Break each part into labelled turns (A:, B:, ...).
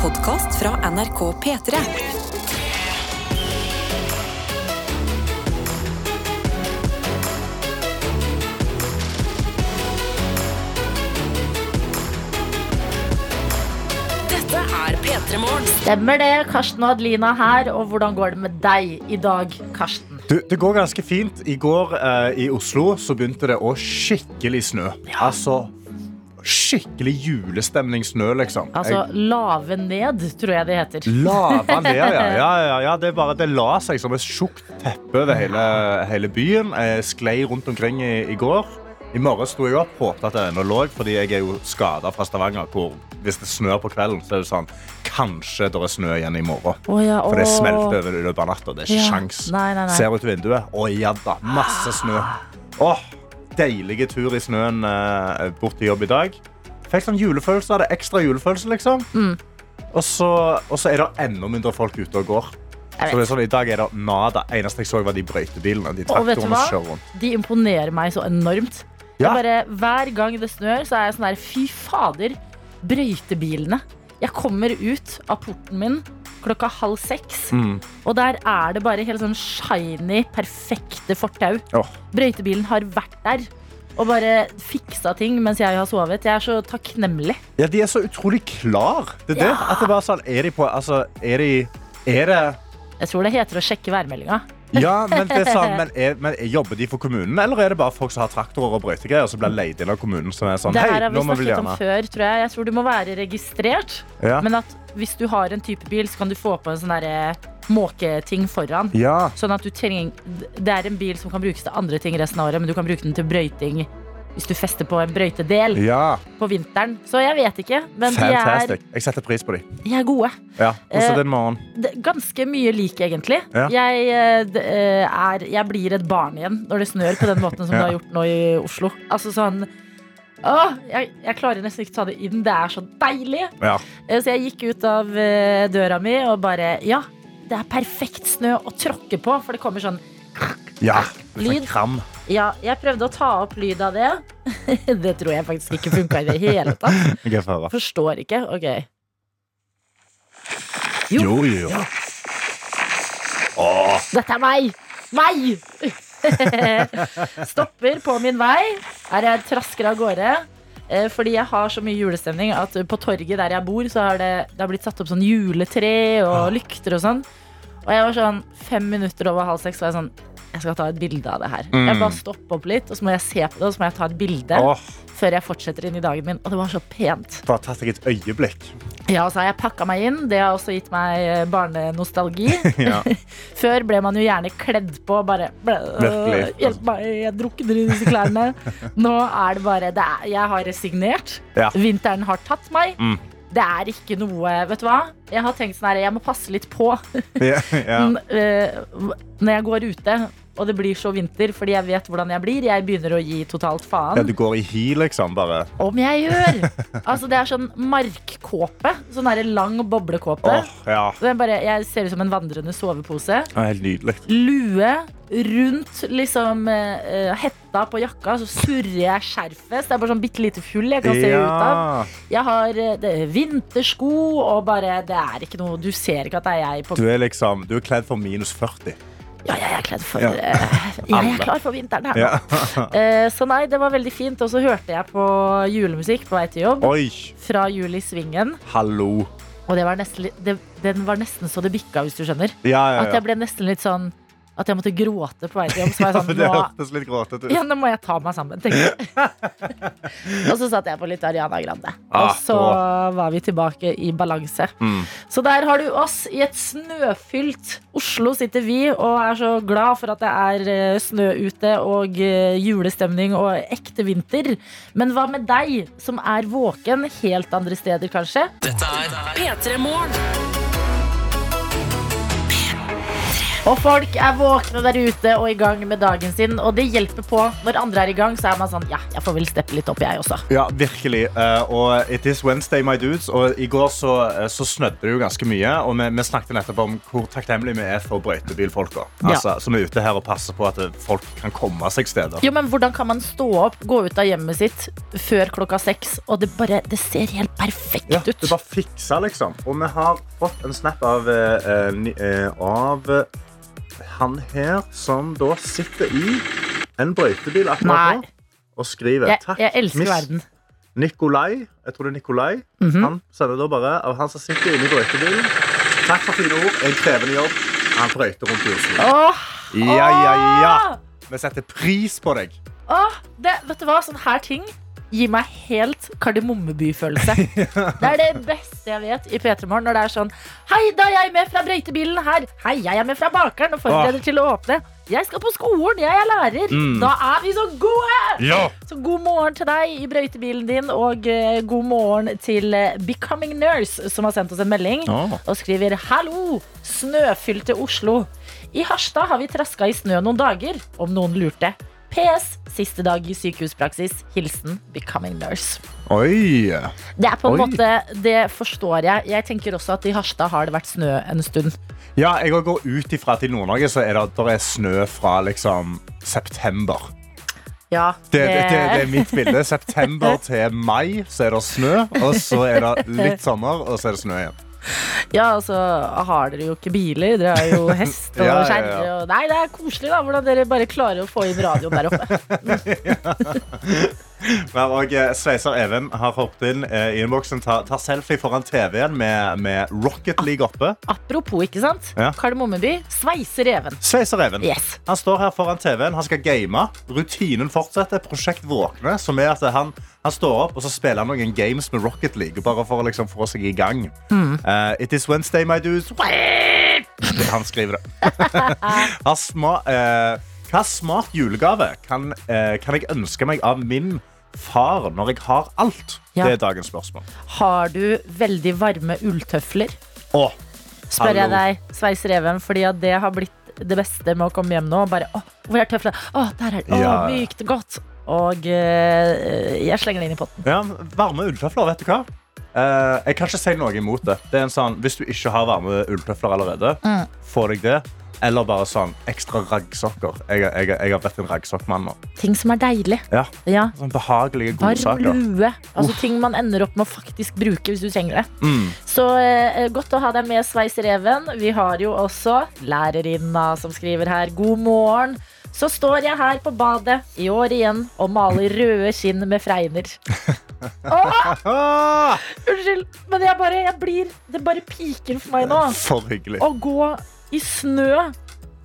A: podkast fra NRK P3. Dette er P3 Morgen.
B: Stemmer det. Karsten og Adelina her. Og hvordan går det med deg i dag, Karsten?
C: Du, det går ganske fint. I går eh, i Oslo så begynte det å skikkelig snø. Ja. Altså skikkelig julestemningssnø, liksom.
B: Altså lave ned, tror jeg det heter.
C: Lave ned, ja. ja, ja, ja det, bare, det la seg som et tjukt teppe over hele, hele byen. Jeg sklei rundt omkring i, i går. I morgen sto jeg opp, håpet at det ennå lå, fordi jeg er jo skada fra Stavanger. hvor hvis det snør på kvelden, så er det sånn Kanskje det er snø igjen i morgen.
B: Oh, ja,
C: For det smelter over i løpet av natta. Det er ikke
B: Ja.
C: sjans.
B: Nei, nei, nei.
C: Ser ut vinduet. Å ja da, masse snø. Åh, deilige tur i snøen eh, bort til jobb i dag. Fikk sånn julefølelse av det. Ekstra julefølelse, liksom.
B: Mm.
C: Og, så, og så er det enda mindre folk ute og går. Så det er sånn, I dag er det nada. Eneste jeg så, var de brøytebilene. De
B: Og vet du hva? De imponerer meg så enormt.
C: Ja.
B: bare, hver gang det snør, så er jeg sånn her Fy fader, brøytebilene. Jeg kommer ut av porten min klokka halv seks,
C: Mm.
B: og der er det bare helt sånn shiny, perfekte fortau.
C: Oh.
B: Brøytebilen har vært der og bare fiksa ting mens jeg har sovet. Jeg er så takknemlig.
C: Ja, de er så utrolig klar. Det er det. At det bare er sånn, er de på Altså, er de Er det
B: Jeg tror det heter å sjekke værmeldinga.
C: Ja, men, det sånn, men, er, men Jobber de for kommunen, eller er det bare folk som har traktorer og brøytegreier, som blir leid inn av kommunen? Som er sånn,
B: Det her har vi snakket om før, tror jeg. Jeg tror du må være registrert.
C: ja.
B: Men at hvis du har en type bil, så kan du få på en sånn derre måketing foran.
C: ja.
B: Sånn at du trenger Det er en bil som kan brukes til andre ting resten av året, men du kan bruke den til brøyting hvis du fester på en brøytedel
C: ja.
B: på vinteren. Så jeg vet ikke, men de er,
C: Jeg setter pris på de.
B: de er gode.
C: Ja. Hvordan
B: Eh,
C: er din morgen?
B: Ganske mye lik, egentlig.
C: Ja.
B: Jeg, eh, eh, er, jeg blir et barn igjen når det snør på den måten som det
C: Ja.
B: har gjort nå i Oslo. Altså sånn Åh, jeg, jeg klarer nesten ikke ta det inn. Det er så deilig.
C: Ja.
B: Så jeg gikk ut av døra mi og bare Ja, det er perfekt snø å tråkke på, for det kommer sånn
C: ja.
B: Lyd.
C: Kram.
B: Ja, jeg prøvde å ta opp lyd av det. det tror jeg faktisk ikke funka i det hele tatt. Forstår ikke. Ok.
C: Jo, jo, jo. Ja.
B: Dette er meg! Meg! Stopper på min vei. Her jeg trasker av gårde. Eh, Fordi jeg har så mye julestemning at på torget der jeg bor, så har det, det har blitt satt opp sånn juletre og lykter og sånn. Og jeg var sånn fem minutter over halv seks, var jeg sånn Jeg skal ta et bilde av det her.
C: Mm.
B: Jeg bare stopper opp litt, og så må jeg se på det, og så må jeg ta et bilde
C: Oh.
B: før jeg fortsetter inn i dagen min. Og det var så pent.
C: bare tatt deg et øyeblikk.
B: Ja, og så har jeg pakka meg inn. Det har også gitt meg eh, barnenostalgi.
C: Ja.
B: Før ble man jo gjerne kledd på bare
C: Virkelig.
B: Hjelp meg, jeg drukner i disse klærne. Nå er det bare det er, Jeg har resignert.
C: Ja.
B: Vinteren har tatt meg.
C: Mm.
B: Det er ikke noe Vet du hva? Jeg har tenkt sånn her, jeg må passe litt på Yeah, yeah. Når jeg går ute. Og det blir så vinter, fordi jeg vet hvordan jeg blir. Jeg begynner å gi totalt faen.
C: ja, du går i hi, liksom, bare.
B: Om jeg gjør! Altså, det er sånn markkåpe. Sånn her lang boblekåpe.
C: Åh, ja.
B: Bare, jeg ser ut som en vandrende sovepose.
C: Er helt nydelig.
B: Lue rundt liksom uh, hetta på jakka, så surrer jeg skjerfet. Så det er bare sånn bitte lite full jeg kan se ut av. Jeg har uh, er vintersko, og bare Det er ikke noe Du ser ikke at det er jeg på
C: Du er liksom, du er kledd for minus 40.
B: Ja, jeg er kledd for
C: Ja.
B: eh, Jeg er klar for vinteren her nå.
C: Ja.
B: Eh, så nei, det var veldig fint. Og så hørte jeg på julemusikk på vei til jobb.
C: Oi,
B: Fra Jul i Svingen.
C: hallo.
B: Og det var nesten, det, den var nesten så det bikka, hvis du skjønner.
C: Ja, ja,
B: At jeg ble nesten litt sånn At jeg måtte gråte på vei til jobb. Så var jeg sånn,
C: det hørtes litt gråtete ut.
B: ja, nå må jeg ta meg sammen, og så satt jeg på litt Ariana Grande.
C: Ah,
B: Og så var vi tilbake i balanse.
C: Mm.
B: Så der har du oss i et snøfylt Oslo sitter vi og er så glad for at det er eh, snø ute og eh, julestemning og ekte vinter. Men hva med deg, som er våken helt andre steder, kanskje?
A: Dette er P3 Morgen.
B: Og folk er våkne der ute og i gang med dagen sin. Og det hjelper på. Når andre er i gang, så er man sånn Ja, jeg får vel steppe litt opp, jeg også.
C: Ja, virkelig. Uh, og it is Wednesday, my dudes. Og i går så, eh, så snødde det jo ganske mye. Og vi, vi snakket nettopp om hvor takknemlige vi er for brøytebilfolka. Altså, Som er ute her og passer på at eh, folk kan komme seg steder.
B: Jo, men Hvordan kan man stå opp, gå ut av hjemmet sitt før klokka seks, og det bare Det ser helt perfekt
C: Ja,
B: ut.
C: Det bare fiksa, liksom. Og vi har fått en snap av, uh, uh, av han her som da sitter i en brøytebil akkurat nå og skriver
B: Jeg,
C: takk,
B: jeg elsker
C: miss
B: verden.
C: Nikolai. Jeg tror det er Nikolai.
B: Mhm.
C: Han sender da bare av han som sitter inne i brøytebilen. Takk for fine ord. En krevende jobb. Han brøyter rundt i Oslo.
B: Åh,
C: Ja, ja, ja. Vi setter pris på deg.
B: åh, det, vet du hva, Sånne her ting gir meg helt Kardemommeby-følelse. Det er det beste jeg vet i P3 Morgen. Når det er sånn Hei, da er jeg med fra brøytebilen her. Hei, jeg er med fra bakeren og forbereder til å åpne. Jeg skal på skolen, jeg er lærer.
C: Mm.
B: Da er vi så gode!
C: Ja.
B: Så god morgen til deg i brøytebilen din, og uh, god morgen til eh, Becoming Nurse, som har sendt oss en melding og skriver Hallo, snøfylte Oslo. I Harstad har vi traska i snø noen dager, om noen lurte. PS. Siste dag i sykehuspraksis. Hilsen Becoming Nurse.
C: Oi.
B: Det er på en
C: Oi.
B: måte, det forstår jeg. Jeg tenker også at i Harstad har det vært snø en stund.
C: Ja, jeg går ut ifra til Nord-Norge så er det, der er snø fra liksom september.
B: Ja,
C: Det, det, det, det er mitt bilde. September til mai så er det snø, og så er det litt sommer, og så er det snø igjen.
B: Ja, altså har dere jo ikke biler. Dere har jo hest og
C: Ja, ja, ja.
B: Og... Nei, det er koselig da, hvordan dere bare klarer å få inn radioen der oppe.
C: Men, og eh, Sveiser Even har hoppet inn eh, i innboksen, tar, tar selfie foran TV-en med, med Rocket League oppe.
B: Apropos, ikke sant?
C: Ja.
B: Kardemommeby sveiser Even.
C: Sveiser Even.
B: Yes.
C: Han står her foran TV-en, han skal game. Rutinen fortsetter. Prosjekt Våkne, som er at han, han står opp og så spiller han noen games med Rocket League. Bare for å liksom få seg i gang. Eh, It is Wednesday, my dudes. Han skriver det. Hva sma, eh, hva smart julegave kan, eh, kan jeg ønske meg av min far når jeg har alt?
B: Ja.
C: Det er dagens spørsmål.
B: Har du veldig varme ulltøfler?
C: Å,
B: Spør jeg
C: Hallo.
B: deg, Sveis reven, fordi at det har blitt det beste med å komme hjem nå. Bare, å, hvor er tøflene? Å, der er det. Å,
C: Ja.
B: mykt, godt. Og eh, jeg slenger det inn i potten.
C: Ja, varme ulltøfler, vet du hva? Eh, jeg kan ikke si noe imot det. Det er en sånn, Hvis du ikke har varme ulltøfler allerede,
B: Mm.
C: få deg det. Eller bare sånn ekstra raggsokker. Jeg, jeg, jeg har blitt en raggsokkmann nå.
B: Ting som er deilig.
C: Ja,
B: Ja.
C: sånn Behagelige
B: Varm
C: godsaker.
B: lue. Altså ting man ender opp med å faktisk bruke hvis du trenger det.
C: Mm.
B: Så eh, godt å ha deg med, Sveisereven. Vi har jo også lærerinna som skriver her. God morgen. Så står jeg her på badet i år igjen og maler røde skinn med fregner. Åh,
C: Ah,
B: unnskyld, men jeg bare, jeg blir, det bare piker for meg nå.
C: for hyggelig.
B: Å gå i snø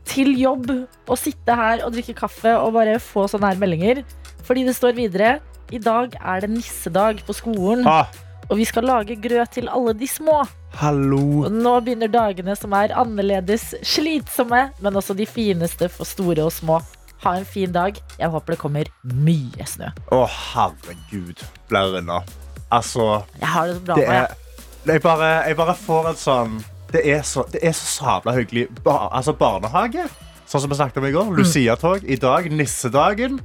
B: til jobb og sitte her og drikke kaffe og bare få sånne her meldinger. Fordi det står videre i dag er det nissedag på skolen,
C: Ah,
B: og vi skal lage grøt til alle de små.
C: hallo.
B: Og nå begynner dagene som er annerledes slitsomme, men også de fineste for store og små. Ha en fin dag. Jeg håper det kommer mye snø.
C: Å, herregud. Blærrinna. Altså,
B: Jeg har det så bra
C: det er
B: jeg.
C: jeg bare, jeg bare får en sånn Det er så, det er så sabla hyggelig. Ba, altså, barnehage, sånn som vi snakket om i
B: Mm.
C: går. Lucia-tog. I dag, nissedagen.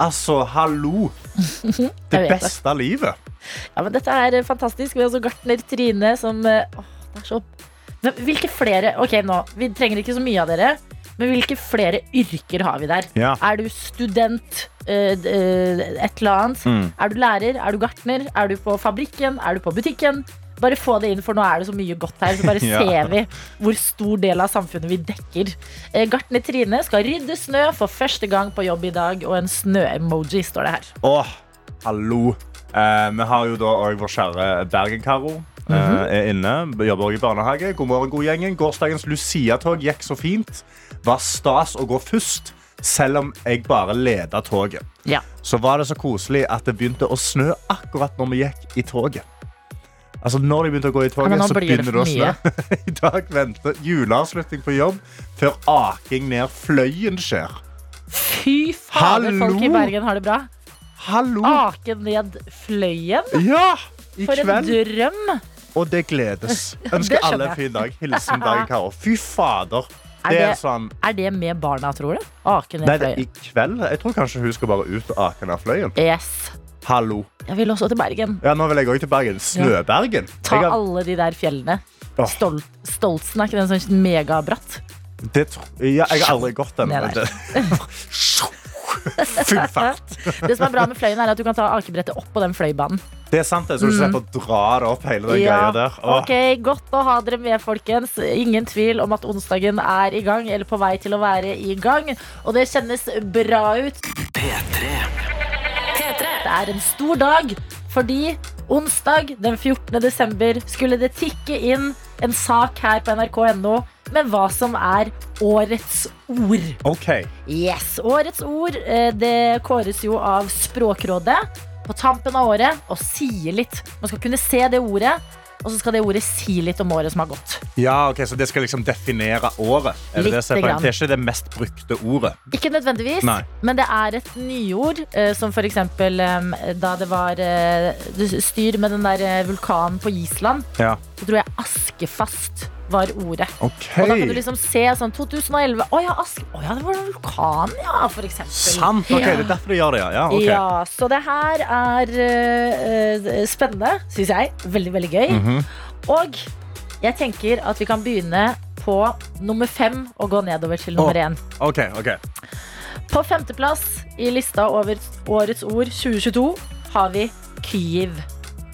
C: Altså, hallo. Det beste det. livet.
B: Ja, men dette er eh, fantastisk. Vi har også gartner Trine som eh, Åh, det er så men Hvilke flere Ok, nå, vi trenger ikke så mye av dere. Men hvilke flere yrker har vi der?
C: Ja.
B: Er du student, d- eh, et eller annet?
C: Mm.
B: Er du lærer? Er du gartner? Er du på fabrikken? Er du på butikken? Bare få det inn, for nå er det så mye godt her. Så bare
C: Ja.
B: ser vi hvor stor del av samfunnet vi dekker. Eh, Gartner Trine skal rydde snø for første gang på jobb i dag, og en snø-emoji står det her.
C: Å, hallo. Eh, vi har jo da òg vår kjære Bergen-Karo. Mm
B: -hmm.
C: er inne, Jobber også i barnehage. God morgen, god gjengen. Gårsdagens Lucia-tog gikk så fint. Var stas å gå først, selv om jeg bare leda toget.
B: Ja.
C: Så var det så koselig at det begynte å snø akkurat når vi gikk i toget. Altså Når de begynte å gå i toget,
B: ja,
C: så begynner det å snø. I dag venter juleavslutning på jobb før aking ned Fløyen skjer.
B: Fy fader, folk i Bergen har det bra.
C: Hallo!
B: Ake ned Fløyen.
C: Ja! I
B: For en drøm.
C: Og det gledes. Ønsker
B: det
C: alle en fin dag. Hilsen Bergen Karo. Fy fader.
B: Er
C: Det er sånn
B: er det med barna, tror du? Ake ned Fløyen.
C: Nei, det er i kveld. Jeg tror kanskje hun skal bare ut og ake ned fløyen.
B: Yes.
C: Hallo.
B: Jeg vil også til Bergen.
C: Ja, nå vil jeg òg til Bergen. Snøbergen.
B: Ta
C: har-
B: alle de der fjellene.
C: Oh.
B: Stol Stoltsen, er ikke den sånn megabratt?
C: Det tro- ja, jeg har aldri gått den. Full fart.
B: Det som er bra med fløyen, er at du kan ta akebrettet opp på den fløybanen.
C: Det er sant, det, så du slipper å dra det opp hele den greia der. Åh.
B: ok, Godt å ha dere med, folkens. Ingen tvil om at onsdagen er i gang, eller på vei til å være i gang. Og det kjennes bra ut.
A: P3.
B: Det er en stor dag, fordi onsdag den 14. desember skulle det tikke inn en sak her på nrk.no med hva som er årets ord.
C: OK.
B: Yes, Årets ord eh, det kåres jo av Språkrådet på tampen av året og sier litt. Man skal kunne se det ordet, og så skal det ordet si litt om året som har gått.
C: Ja, ok, Så det skal liksom definere året? Er det, det, det er ikke det mest brukte ordet?
B: Ikke nødvendigvis,
C: Nei.
B: men det er et nyord, eh, som for eksempel da det var eh, styr med den der eh, vulkanen på Island.
C: Ja.
B: Så tror jeg askefast var ordet.
C: Okay.
B: Og da kan du liksom se sånn 2011 Å ja, Ask... å ja det var vulkan, ja, for eksempel.
C: Sant. ok, Det er derfor du gjør det, ja. ja, okay.
B: Ja, så det her er eh, spennende, syns jeg. Veldig, veldig gøy.
C: Mhm.
B: Og jeg tenker at vi kan begynne på nummer fem og gå nedover til nummer én.
C: Oh. Okay, okay.
B: På femteplass i lista over årets ord 2022 har vi Kyiv.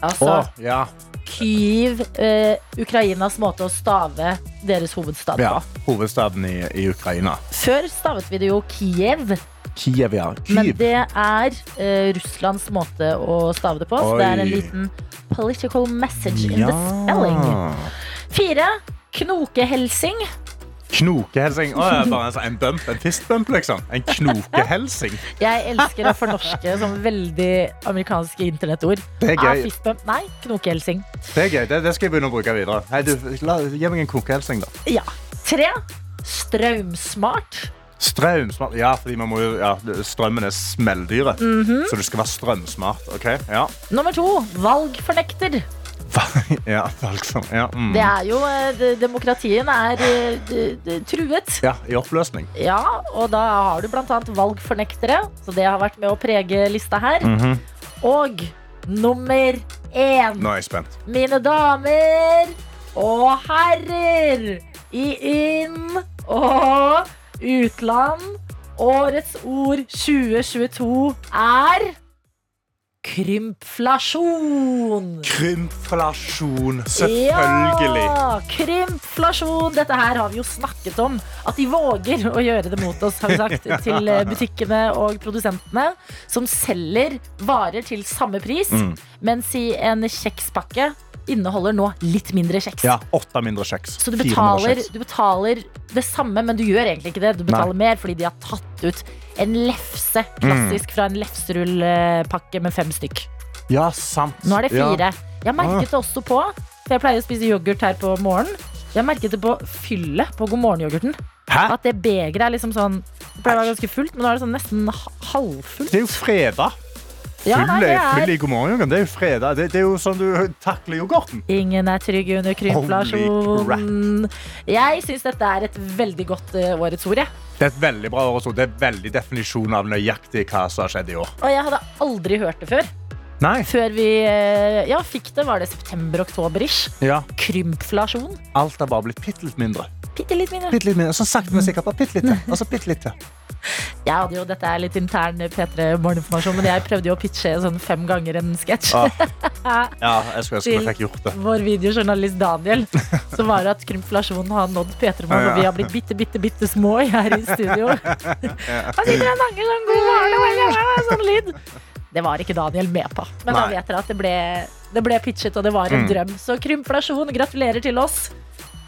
B: Altså
C: Å, ja.
B: Kyiv, eh, Ukrainas måte å stave deres hovedstad på.
C: ja. Hovedstaden i, i Ukraina.
B: Før stavet vi det jo Kiev,
C: Kiev, ja.
B: men det er eh, Russlands måte å stave det på. Så det er en liten political message in the spelling. Fire. Knokehelsing.
C: Knokehelsing. Oh, ja, bare en, sånn- bump, en fistbump, liksom. En knokehelsing.
B: Jeg elsker å fornorske som veldig amerikanske internettord.
C: Det er
B: Ah,
C: gøy.
B: fistbump. Nei, knokehelsing.
C: Det er gøy. Det, det skal jeg begynne å bruke videre. Hei, du, la, gi meg en knokehelsing, da.
B: Ja. Tre. Strømsmart.
C: Strømsmart. Ja, fordi man må jo, ja, strømmen er smelldyret.
B: Mhm.
C: Så du skal være strømsmart. OK? Ja.
B: Nummer to. Valgfornekter.
C: ja, valgsom. Ja, mm.
B: Det er jo eh, Demokratien er eh, truet.
C: ja, i oppløsning.
B: Ja, og da har du annet valgfornektere, så det har vært med å prege lista her.
C: Mhm.
B: Og nummer én,
C: Nå er jeg spent.
B: mine damer og herrer, i inn- og utland. Årets ord 2022 er krympflasjon.
C: Krymflasjon. Selvfølgelig.
B: Ja, krympflasjon. Dette her har vi jo snakket om. At de våger å gjøre det mot oss, har vi sagt til eh, butikkene og produsentene. Som selger varer til samme pris,
C: Mm.
B: mens i en kjekspakke inneholder nå litt mindre kjeks.
C: Ja, åtte mindre kjeks.
B: Så du betaler, du betaler det samme, men du gjør egentlig ikke det. Du betaler mer fordi de har tatt ut en lefse,
C: Mm.
B: klassisk fra en lefserullpakke med fem stykk.
C: Ja, sant.
B: Nå er det
C: Ja.
B: fire. Jeg merket det også på, for jeg pleier å spise yoghurt her på morgenen. Jeg merket det på fyllet på God morgen-yoghurten. At det begeret er liksom sånn Det pleier å være ganske fullt, men nå er det sånn nesten halvfullt.
C: Det er jo fredag.
B: Ja, nei,
C: full
B: er
C: i God morgen, Det er jo fredag. Det, det er jo sånn du takler yoghurten.
B: Ingen er trygg under krympflasjon. Jeg syns dette er et veldig godt uh, årets ord, jeg.
C: Det er et veldig bra årets ord. Det er veldig definisjon av nøyaktig hva som har skjedd i år.
B: Og jeg hadde aldri hørt det før.
C: Nei.
B: Før vi eh, ja, fikk det, var det september-oktober-ish.
C: Ja,
B: Krympflasjon.
C: alt har bare blitt bitte litt mindre.
B: Bitte litt mindre.
C: Bitte litt mindre. Så sakte, men sikkert. Bare bitte litt. Og så bitte til.
B: Jeg hadde jo, Dette er litt intern P3 morgeninformasjon, men jeg prøvde jo å pitche sånn fem ganger en sketsj.
C: Ah. Ja, jeg skulle ønske vi fikk gjort det.
B: Vår videojournalist Daniel. Så var det at krympflasjonen har nådd P3 Morgen, og vi har blitt bitte, bitte, bitte små her i studio. Han sitter og snakker sånn god morgen, sånn lyd. Det var ikke Daniel med på. Men da vet dere at det ble, det ble pitchet, og det var en
C: Mm.
B: drøm. Så krympflasjon, gratulerer til oss.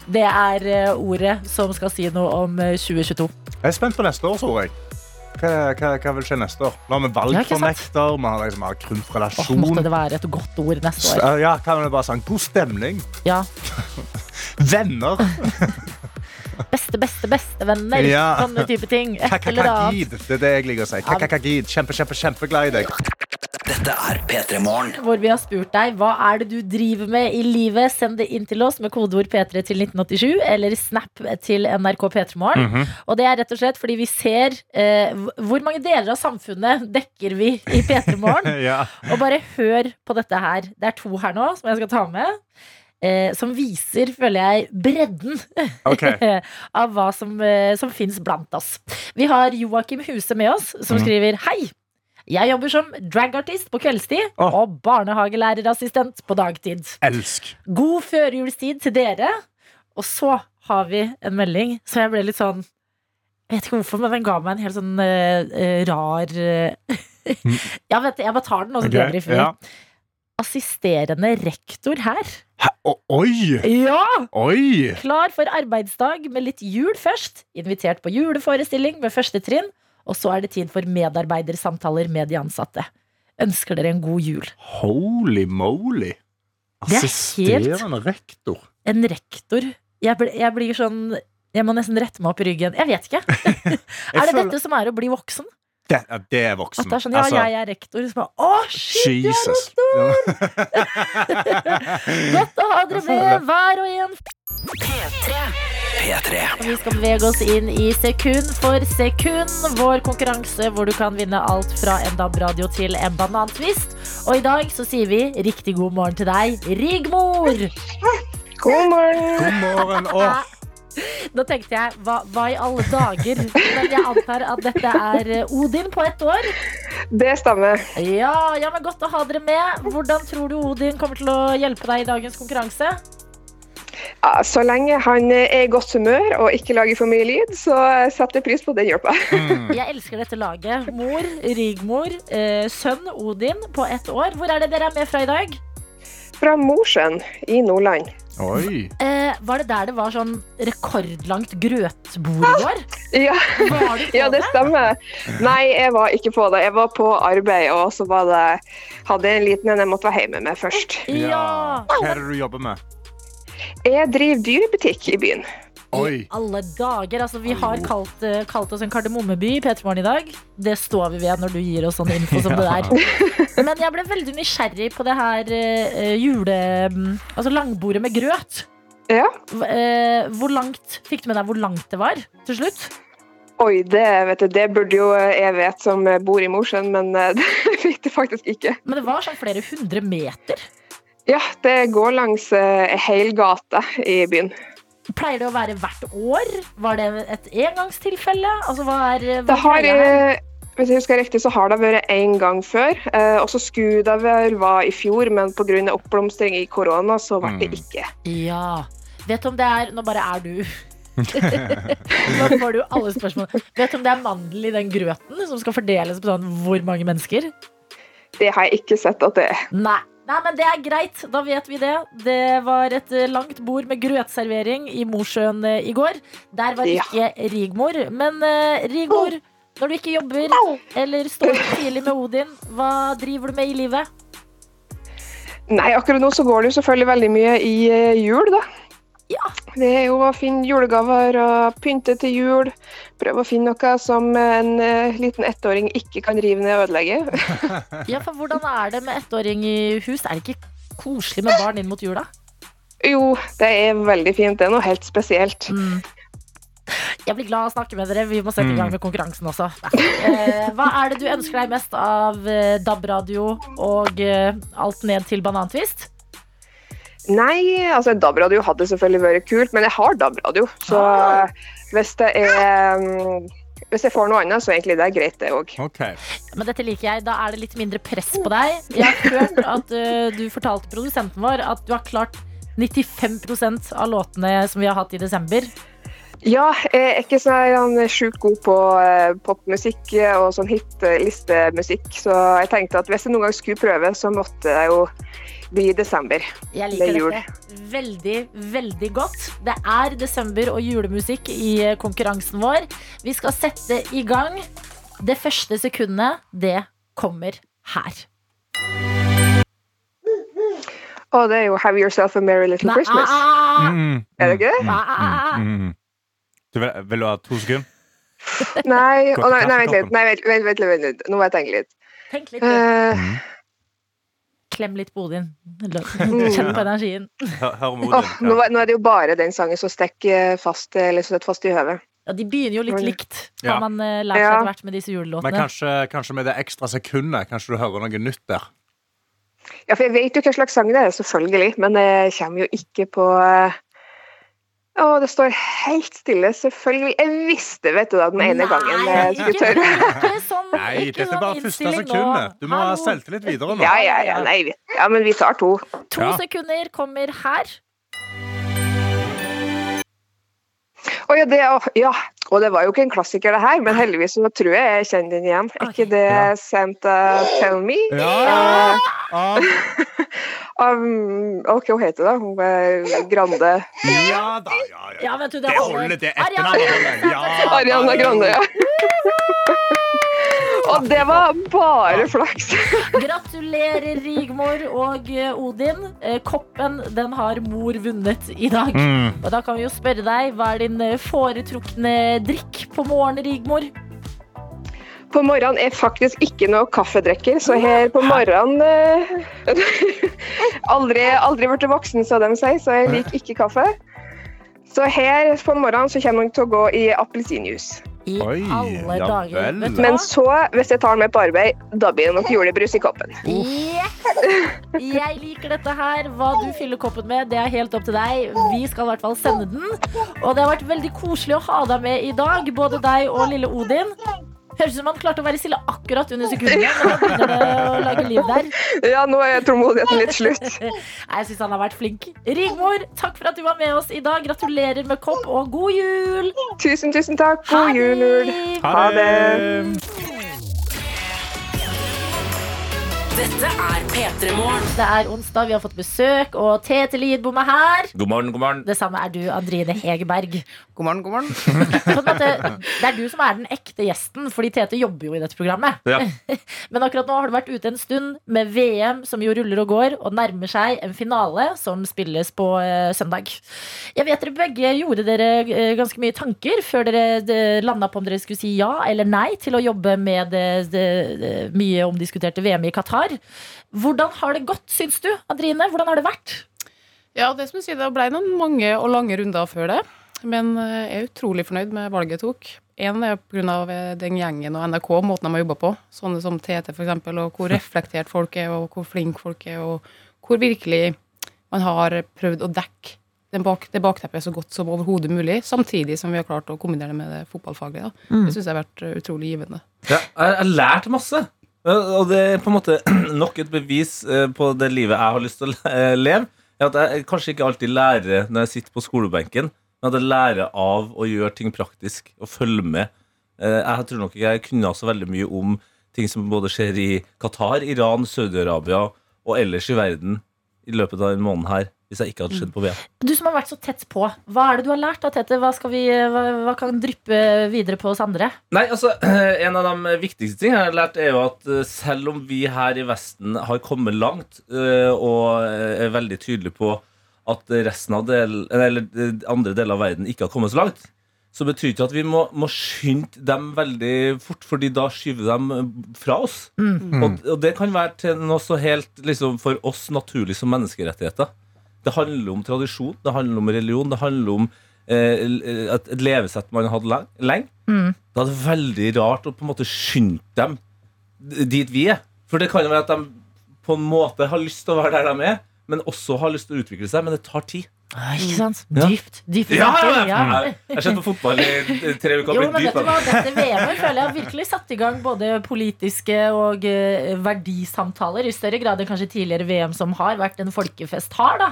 B: Det er eh, ordet som skal si noe om eh, 2022.
C: Jeg er spent på neste år, tror jeg. Hva, hva, hva vil skje neste år? Nå har vi valgfornekter, vi har liksom har
B: Åh,
C: krymprelasjon.
B: måtte det være et godt ord neste år.
C: S- Ja, kan vi bare si god stemning?
B: Ja.
C: Venner.
B: Beste, beste, bestevenner.
C: Ja.
B: Sånne type ting. Et eller annet.
C: Det er det jeg liker å si. Kakakagid. Kjempe, kjempe, kjempeglad i deg.
D: Dette er P3 Morgen.
B: hvor vi har spurt deg hva er det du driver med i livet. Send det inn til oss med kodeord P3 til 1987 eller Snap til NRK P3morgen.
C: Mhm.
B: Og det er rett og slett fordi vi ser eh, hvor mange deler av samfunnet dekker vi i P3morgen.
C: ja.
B: Og bare hør på dette her. Det er to her nå som jeg skal ta med. Eh, som viser, føler jeg, bredden
C: okay.
B: av hva som, eh, som fins blant oss. Vi har Joakim Huse med oss, som
C: mm.
B: skriver Hei! Jeg jobber som dragartist på kveldstid
C: oh.
B: og barnehagelærerassistent på dagtid.
C: Elsk.
B: God førjulstid til dere. Og så har vi en melding så jeg ble litt sånn Jeg vet ikke hvorfor, men den ga meg en helt sånn eh, rar uh, Ja, vet du, jeg bare tar den, og så
C: okay.
B: debrifer vi.
C: ja.
B: Assisterende rektor her.
C: Hæ? Oi!
B: Ja!
C: Oi!
B: Klar for arbeidsdag med litt jul først. Invitert på juleforestilling med første trinn. Og så er det tid for medarbeidersamtaler med de ansatte. Ønsker dere en god jul.
C: Holy moly.
B: Er
C: Assisterende rektor.
B: En rektor. Jeg, ble, jeg blir sånn Jeg må nesten rette meg opp i ryggen. Jeg vet ikke. er det dette som er å bli voksen?
C: Det, det er
B: At
C: voksen.
B: det er sånn, ja,
C: Altså,
B: jeg er rektor. Så bare, Å, shit,
C: Jesus.
B: godt å ha dere med, hver og en.
D: P3.
B: Og Vi skal bevege oss inn i sekund for sekund. Vår konkurranse hvor du kan vinne alt fra en DAB-radio til en banantvist. Og i dag så sier vi riktig god morgen til deg, Rigmor.
E: God morgen.
C: God morgen. Og
B: Da tenkte jeg, hva, hva i alle dager? Men jeg antar at dette er eh, Odin på ett år.
E: Det stemmer.
B: Ja, ja, men godt å ha dere med. Hvordan tror du Odin kommer til å hjelpe deg i dagens konkurranse?
E: Ja, så lenge han er i godt humør og ikke lager for mye lyd, så setter jeg pris på den hjelpa.
C: mm.
B: Jeg elsker dette laget. Mor, Rigmor, eh, sønn Odin på ett år. Hvor er det dere er med fra i dag?
E: Fra Mosjøen i Nordland.
C: Oi.
B: Eh, var det der det var sånn rekordlangt grøtbord i går?
E: Ja,
B: Var du på
E: ja, det stemmer. Nei, jeg var ikke på det. Jeg var på arbeid, og så var det, hadde jeg en liten en jeg måtte være hjemme med først.
B: Ja!
C: Hva er det du jobber med?
E: Jeg driver dyrebutikk i byen.
C: Oi.
B: Alle dager. Altså, vi har kalt, uh, kalt oss en kardemommeby i P3 Morgen i dag. Det står vi ved når du gir oss sånn info som det der. Men jeg ble veldig nysgjerrig på det her uh, jule... Altså langbordet med grøt.
E: Ja.
B: Eh, hvor langt Fikk du med deg hvor langt det var til slutt?
E: Oi, det, vet du, det burde jo jeg vet som bor i Mosjøen, men det fikk det faktisk ikke.
B: Men det var sånn flere hundre meter.
E: Ja, det går langs eh, ei hel gate i byen.
B: Pleier det å være hvert år? Var det et engangstilfelle? Altså, hva er, hva
E: Det har, eh, hvis jeg husker riktig, så har det vært én gang før. Eh, og så skulle det vel være i fjor, men pga. oppblomstring i korona, så ble det
C: Mm.
E: ikke.
B: Ja. Vet du om det er Nå bare er du. Nå får du alle spørsmål. Vet du om det er mandel i den grøten som skal fordeles på sånn hvor mange mennesker?
E: Det har jeg ikke sett at det er.
B: Nei. Nei, men det er greit. Da vet vi det. Det var et eh, langt bord med grøtservering i Mosjøen eh, i går. Der var
E: Ja.
B: ikke Rigmor. Men eh, Rigmor, når du ikke jobber eller står tidlig med Odin, hva driver du med i livet?
E: Nei, akkurat nå så går det jo selvfølgelig veldig mye i jul, da.
B: Ja.
E: Det er jo å finne julegaver og pynte til jul. Prøve å finne noe som en eh, liten ettåring ikke kan rive ned og ødelegge.
B: Ja, for Hvordan er det med ettåring i hus? Er det ikke koselig med barn inn mot jula?
E: Jo, det er veldig fint. Det er noe helt spesielt.
B: Mm. Jeg blir glad av å snakke med dere. Vi må sette i gang
C: Mm.
B: med konkurransen også. Eh, hva er det du ønsker deg mest av eh, DAB-radio og eh, alt ned til banantvist?
E: Nei, altså DAB-radio hadde selvfølgelig vært kult, men jeg har DAB-radio. Så
B: Ah.
E: hvis det er mm, Hvis jeg får noe annet, så er egentlig det er greit, det òg.
C: Okay.
B: Men dette liker jeg. Da er det litt mindre press på deg. Jeg har hørt at uh, du fortalte produsenten vår at du har klart 95% av låtene som vi har hatt i desember.
E: Ja, jeg er ikke sånn sjukt god på uh, popmusikk og sånn hitlistemusikk, så jeg tenkte at hvis jeg noen gang skulle prøve, så måtte jeg jo i desember.
B: Jeg liker
E: det jul.
B: dette veldig, veldig godt. Det er desember og julemusikk i eh, konkurransen vår. Vi skal sette i gang. Det første sekundet, det kommer her.
E: Og det er jo 'Have Yourself a Merry Little
B: Næ
E: Christmas'.
B: ah,
C: Mm,
E: Er det ikke det?
C: mm, mm, mm. Du vil, vil du ha to sekunder?
E: Nei,
C: oh,
E: nei, nei, vent litt. Nei, vent, vent, vent, vent. Nå må jeg tenke litt.
B: Tenk litt. du.
E: Eh.
B: Klem litt på Odin. Kjenn på energien.
C: Hør, hør Odin.
E: nå,
C: Ja.
E: nå er det jo bare den sangen som stikker fast, eller som sitter fast i høvet.
B: Ja, de begynner jo litt likt,
C: Ja.
B: har man eh, lært seg etter hvert med disse
C: Men
B: julelåtene.
C: kanskje, kanskje med det ekstra sekundet Kanskje du hører noe nytt der.
E: Ja, for jeg vet jo hva slags sang det er, selvfølgelig, men det kommer jo ikke på eh, Å, det står helt stille, selvfølgelig. Jeg visste, vet du da, den ene gangen jeg skulle tørre.
B: ikke sånn,
C: Nei, dette er bare første sekundet. Du må ha selvtillit videre nå.
E: Ja, ja, ja, nei, vi- ja, men vi tar to.
B: To
C: Ja.
B: sekunder kommer her.
E: Å ja, det, å, ja, og det var jo ikke en klassiker det her, men heldigvis så tror jeg jeg kjenner den igjen. Er ikke det
C: Ja.
E: Santa Tell Me?
C: Ja, ja.
E: Um, ok, hva heter det? Hun er Grande.
C: ja da, ja, ja.
B: Ja, vet du, det
C: Det
B: holder.
C: til det etternavnet. Ja,
E: Ariana Grande, ja. Og det var bare flaks.
B: Gratulerer, Rigmor og eh, Odin. Eh, Koppen den har mor vunnet i dag.
C: Mm.
B: Og da kan vi jo spørre deg, hva er din eh, foretrukne drikk på morgenen, Rigmor?
E: På morgenen er faktisk ikke noe kaffedrekker, så her på morgenen eh, Aldri, aldri blitt voksen, så de sier, så jeg liker ikke kaffe. Så her på morgenen så kommer jeg til å gå i appelsinjuice.
B: I
C: Oi,
B: alle
C: ja
B: dager.
C: vel.
E: Men så, hvis jeg tar den med på arbeid, da blir det nok julebrus i koppen.
B: Yes! Jeg liker dette her. Hva du fyller koppen med, det er helt opp til deg. Vi skal i hvert fall sende den. Og det har vært veldig koselig å ha deg med i dag, både deg og lille Odin. Høres ut som han klarte å være stille akkurat under sekundene. Men nå begynner det å lage liv der.
E: Ja, nå er tålmodigheten litt slutt.
B: Nei, Jeg syns han har vært flink. Rigmor, takk for at du var med oss i dag. Gratulerer med kopp, og god jul!
E: Tusen, tusen takk. God jul.
B: det!
E: Ha det.
A: Dette er P3 Morgen.
B: Det er onsdag, vi har fått besøk, og Tete Lidbom er her.
D: God morgen, god morgen.
B: Det samme er du, Andrine Hegerberg.
F: God morgen, god morgen.
B: Måte, det er du som er den ekte gjesten, fordi Tete jobber jo i dette programmet.
D: Ja.
B: Men akkurat nå har du vært ute en stund med VM, som jo ruller og går, og nærmer seg en finale som spilles på uh, søndag. Jeg vet dere begge gjorde dere uh, ganske mye tanker før dere landa på om dere skulle si ja eller nei til å jobbe med det, det, det mye omdiskuterte VM i Qatar. Hvordan har det gått, syns du, Adrine? Hvordan har det vært?
F: Ja, det som du sier, det ble noen mange og lange runder før det. Men eh, jeg er utrolig fornøyd med valget jeg tok. En er pga. den gjengen og NRK, måten de har jobba på. Sånne som TT, for eksempel, og hvor reflektert folk er, og hvor flinke folk er, og hvor virkelig man har prøvd å dekke den bak, det bakteppet så godt som overhodet mulig, samtidig som vi har klart å kombinere det med det fotballfaglige. Da. Det syns jeg har vært eh, utrolig givende.
D: Ja, jeg har lært masse. Og det er på en måte nok et bevis eh, på det livet jeg har lyst til å eh, leve. At jeg kanskje ikke alltid lærer når jeg sitter på skolebenken, men at jeg lærer av å gjøre ting praktisk og følge med. Eh, Jeg tror nok ikke jeg kunne så veldig mye om ting som både skjer i Qatar, Iran, Saudi-Arabia og ellers i verden i løpet av denne måneden her, hvis jeg ikke hadde skjedd på VM.
B: Du som har vært så tett på, hva er det du har lært da, Tete? Hva, skal vi, hva, hva kan dryppe videre på oss andre?
D: Nei, altså, En av de viktigste tingene jeg har lært, er jo at eh, selv om vi her i Vesten har kommet langt eh, og er veldig tydelige på at resten av del, eller eh, andre deler av verden ikke har kommet så langt, så betyr ikke at vi må, må skynde dem veldig fort, fordi da skyver de eh, fra oss. Og, og det kan være til noe så helt liksom, for oss naturlig som menneskerettigheter. Det handler om tradisjon, det handler om religion, det handler om eh, et, et levesett man har hatt lenge. Da er det veldig rart å på en måte skynde dem dit vi er. For det kan jo være at de på en måte har lyst til å være der de er, men også har lyst til å utvikle seg, men det tar tid.
B: Ikke sant?
D: Ja.
B: Dypt. Dype
D: Ja, ja,
B: Ja.
D: Jeg har sett på fotball i tre uker.
B: Jo,
D: blitt
B: men vet
D: dyp,
B: du. Dette VM-et føler jeg har virkelig satt i gang både politiske og uh, verdisamtaler, i større grad enn kanskje tidligere VM som har vært en folkefest har. da.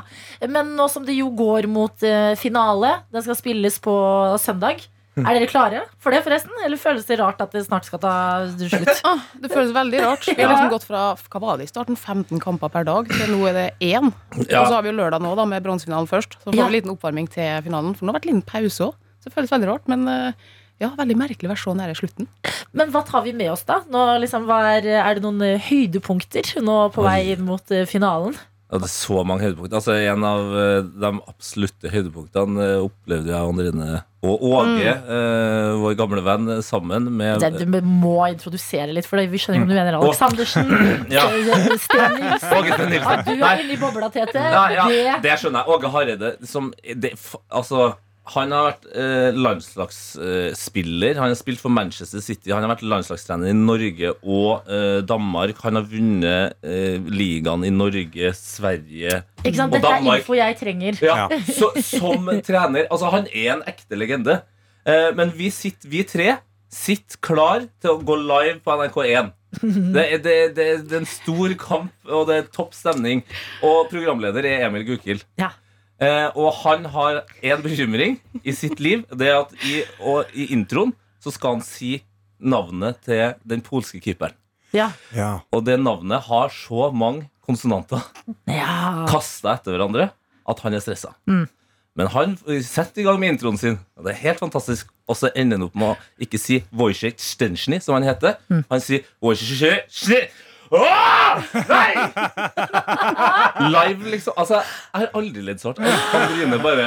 B: Men nå som det jo går mot uh, finale, den skal spilles på søndag. Er dere klare for det, forresten? Eller føles det rart at det snart skal ta slutt?
F: Ah, det føles veldig rart. Vi har liksom gått fra hva var det i starten, 15 kamper per dag, til nå er det én.
D: Ja.
F: Og så har vi jo lørdag nå, da, med bronsefinalen først. Så får vi en liten oppvarming til finalen. For nå har det vært en liten pause òg. Så det føles veldig rart. Men eh, ja, veldig merkelig å være så nære slutten.
B: Men hva tar vi med oss, da? Nå, liksom, hva er, er det noen høydepunkter nå på vei inn mot eh, finalen?
D: Ja, det er så mange høydepunkter. Altså, en av eh, de absolutte høydepunktene eh, opplevde jeg Andrine og Åge, eh, vår gamle venn, eh, sammen med
B: Det, du må introdusere litt, for vi skjønner ikke om du mener Aleksandersen.
D: Ja.
B: Sten Nilsen. Ah, du er inne i bobla, Tete.
D: Ja, ja,
B: Det
D: det skjønner jeg. Åge Hareide som det, Altså, han har vært eh, landslagsspiller. han har spilt for Manchester City. Han har vært landslagstrener i Norge og eh, Danmark. Han har vunnet eh, ligaen i Norge, Sverige
B: Ikke sant?
D: og
B: Dette er info jeg trenger.
D: Ja, så, som trener Altså, han er en ekte legende. Eh, men vi, sitter, vi tre sitter klar til å gå live på NRK1. Det er, det, det, det er en stor kamp, og det er topp stemning. Og programleder er Emil Gukild.
B: Ja.
D: Eh, og han har én bekymring i sitt liv. Det er at i, og i introen så skal han si navnet til den polske keeperen.
B: Ja.
C: Ja.
D: Og det navnet har så mange konsonanter
B: ja.
D: kasta etter hverandre at han er stressa. Men han setter i gang med introen sin, og det er helt fantastisk. Og så ender han opp med å ikke si Wojciech Stensny, som han heter. Han sier Wojciech. Åh! Nei! Live, liksom. Altså, jeg har aldri ledd så hardt. Katrine bare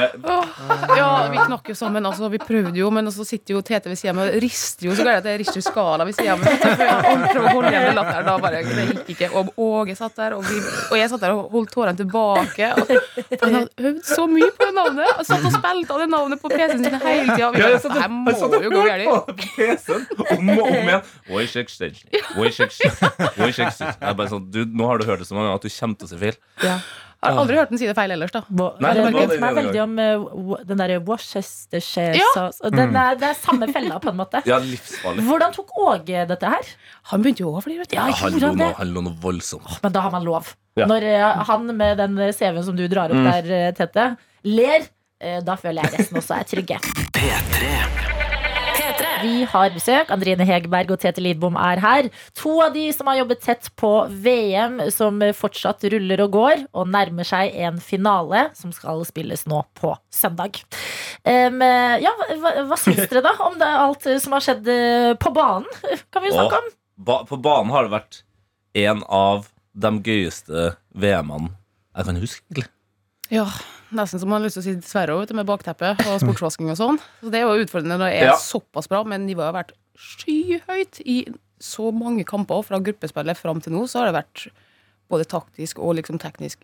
F: Ja, vi knakk jo sammen. Altså, vi prøvde jo, men så sitter jo Tete ved siden av meg og rister jo så gærent at jeg rister skala ved siden av meg. Jeg prøver å holde igjen latteren. Da bare, det gikk ikke. Og Åge satt der, og, vi, og jeg satt der og holdt tårene tilbake. Og, han hadde øvd så mye på det navnet. Og satt og spilte av det navnet på PC-en sin hele tida.
D: Ja, jeg satt
F: Det
D: og-
F: må
D: jeg satt og
F: jo gå
D: PC-en om og om igjen. Wojciech Stensny. Wojciech Stensny. Wojciech Jeg er bare sånn, du, nå har du hørt det så mange ganger at du kommer til å si feil.
F: Jeg har aldri hørt den si det feil ellers, da.
B: Bo-
D: Nei,
B: det
D: det var
B: minner
D: det
B: meg veldig om den derre Worcestershire sauce. Den er, det er samme fella, på en måte.
D: Ja, livsfarlig.
B: Hvordan tok Åge dette her?
F: Han begynte jo å fly, vet du.
B: Ja,
D: Han
B: han det?
D: noe, han lo noe voldsomt.
B: Men da har man lov.
D: Ja.
B: Når eh, han med den CV-en som du drar opp
D: Mm.
B: der, eh, Tete, ler, eh, da føler jeg resten også er trygge. Vi har besøk. Andrine Hegerberg og Tete Lidbom er her. To av de som har jobbet tett på VM, som fortsatt ruller og går, og nærmer seg en finale som skal spilles nå på søndag. Um, ja, hva, hva syns dere da om det, alt som har skjedd eh, på banen? Kan vi snakke om.
D: Ba på banen har det vært en av de gøyeste VM-ene jeg kan huske. egentlig.
F: Ja, nesten som man har lyst til å si dessverre òg, med bakteppe og sportsvasking og sånn. Så det er jo utfordrende når det er
D: Ja.
F: såpass bra, men nivået har vært skyhøyt i så mange kamper. Fra gruppespillet fram til nå så har det vært både taktisk og liksom teknisk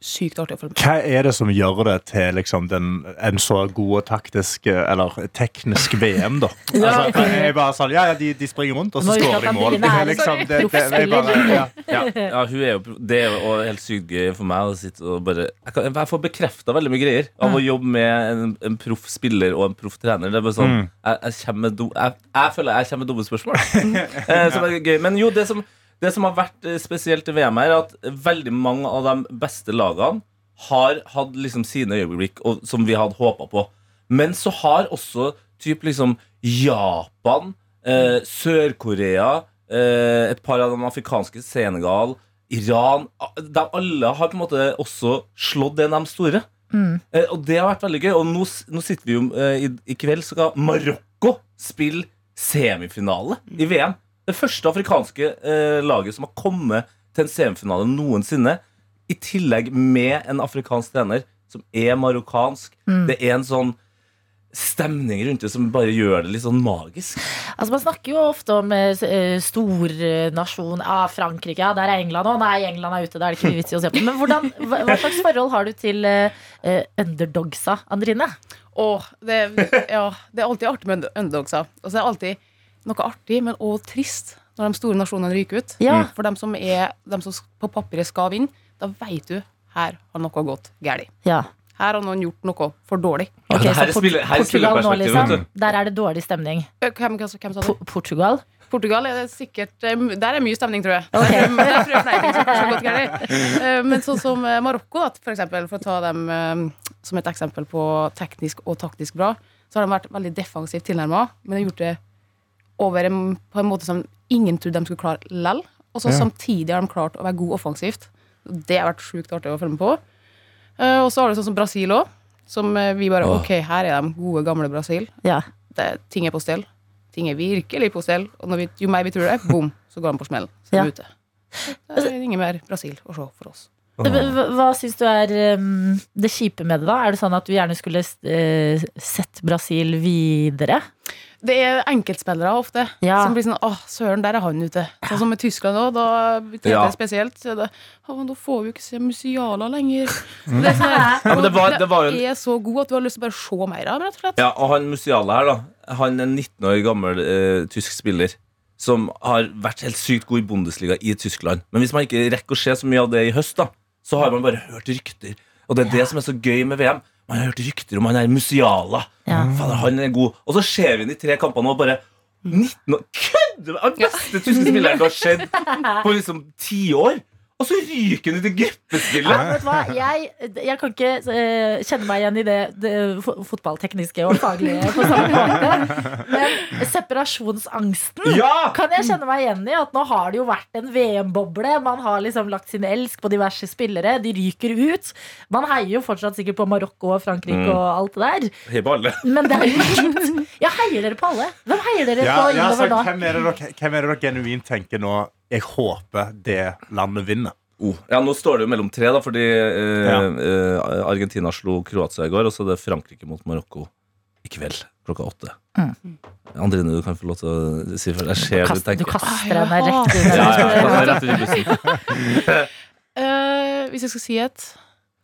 F: sykt artig å følge med.
C: Hva er det som gjør det til liksom, den, en så god taktisk eller teknisk VM, da? Altså, jeg bare sånn, ja, ja, de, de springer rundt, og så
B: står
C: skårer de mål. Liksom, det, det, det, bare, ja.
D: Ja, ja, hun er jo, Det er jo helt sykt gøy for meg å sitte og bare Jeg, kan, jeg får bekrefta veldig mye greier av å jobbe med en, en proff spiller og en proff trener. Det er bare sånn, jeg, jeg, med do, jeg, jeg føler jeg kommer med dumme spørsmål. eh, som er gøy. Men jo, det som, det som har vært eh, spesielt i VM, her er at veldig mange av de beste lagene har hatt liksom sine øyeblikk og, som vi hadde håpa på. Men så har også typ liksom Japan, eh, Sør-Korea, eh, et par av de afrikanske Senegal, Iran De alle har på en måte også slått en av de store. Eh, og det har vært veldig gøy. Og nå, nå sitter vi jo eh, i, I kveld skal Marokko spille semifinale i VM. Det første afrikanske eh, laget som har kommet til en semifinale noensinne. I tillegg med en afrikansk trener som er marokkansk. Det er en sånn stemning rundt det som bare gjør det litt sånn magisk.
B: Altså Man snakker jo ofte om eh, eh, stornasjon ah, Frankrike, ja, der er England òg. Nei, England er ute, da er det ikke vits i å se på. Men hvordan, hva, hva slags forhold har du til eh, eh, underdogsa, Andrine?
F: Åh, det, ja, det er alltid artig med underdogsa. Og så er det alltid noe artig, men òg trist når de store nasjonene ryker ut.
B: Ja.
F: For dem som, er, dem som på papiret skal vinne, da veit du her har noe gått galt.
B: Ja.
F: Her har noen gjort noe for dårlig.
D: Okay, her
B: så
D: er spiller- her er
B: Portugal nå, liksom. Der er det dårlig stemning.
F: Hvem, hvem, hvem sa det?
B: Portugal?
F: Portugal er det sikkert Der er mye stemning, tror jeg. Men jeg tror det er flere som kanskje har gått galt. Eh, Men sånn som eh, Marokko, da, for eksempel, for å ta dem som et eksempel på teknisk og taktisk bra, så har de vært veldig defensivt tilnærma, men de har gjort det over en, på en måte som ingen trodde de skulle klare lell. Og så
C: Ja.
F: samtidig har de klart å være gode offensivt. Det har vært sjukt artig å følge med på. Uh, Og så har du sånn som Brasil òg, som eh, vi bare
D: Åh.
F: Ok, her er de gode, gamle Brasil.
B: Ja.
F: Det, ting er på stell. Ting er virkelig på stell. Og når vi, jo mer vi tror det, bom, så går de på smell. Så
B: Ja.
F: er ute. Det er ingen mer Brasil å se for oss.
B: Hva, hva syns du er um, det kjipe med det, da? Er det sånn at du gjerne skulle uh, sett Brasil videre?
F: Det er enkeltspillere ofte
B: Ja.
F: som blir sånn 'Å, søren, der er han ute. Sånn som med Tyskland òg, da betyr
D: Ja.
F: det spesielt. Så er det, men da får vi jo ikke se Musiala lenger. Det er, sånn
D: Ja, det var- det var en-
F: er så god at du har lyst til å bare se mer av ham, rett og slett.
D: Ja, og han Musiala her, da. Han er en 19 år gammel eh, tysk spiller som har vært helt sykt god i Bundesliga i Tyskland. Men hvis man ikke rekker å se så mye av det i høst, da, så har man bare hørt rykter. Og det er det som er så gøy med VM. Man har hørt rykter om han er Musiala. Fader, han er god. Og så ser vi ham i tre kampene og bare 19 år Kødder du? Den beste tyske spilleren du har sett på liksom ti år. Og så ryker hun ut i
B: Ja, vet du hva? Jeg, jeg kan ikke uh, kjenne meg igjen i det, det fotballtekniske og faglige. Men separasjonsangsten
D: Ja!
B: kan jeg kjenne meg igjen i. At nå har det jo vært en VM-boble. Man har liksom lagt sin elsk på diverse spillere. De ryker ut. Man heier jo fortsatt sikkert på Marokko og Frankrike
D: Mm.
B: og alt det der. Men det er jo kjipt. Ja, heier dere på alle? Hvem heier dere
C: Ja,
B: på
C: ja,
B: innover da?
C: hvem, er dere, hvem er det dere genuint tenker nå Jeg håper det landet vinner.
D: Oh. Ja, Nå står det jo mellom tre, da, fordi eh,
C: Ja.
D: eh, Argentina slo Kroatia i går, og så er det Frankrike mot Marokko i kveld klokka åtte.
B: Mm.
D: Andrine, du kan få lov til å si før. skjer du,
B: Kast,
D: du
B: du kaster henne rett inn.
D: I bussen.
F: Eh, hvis jeg skal si et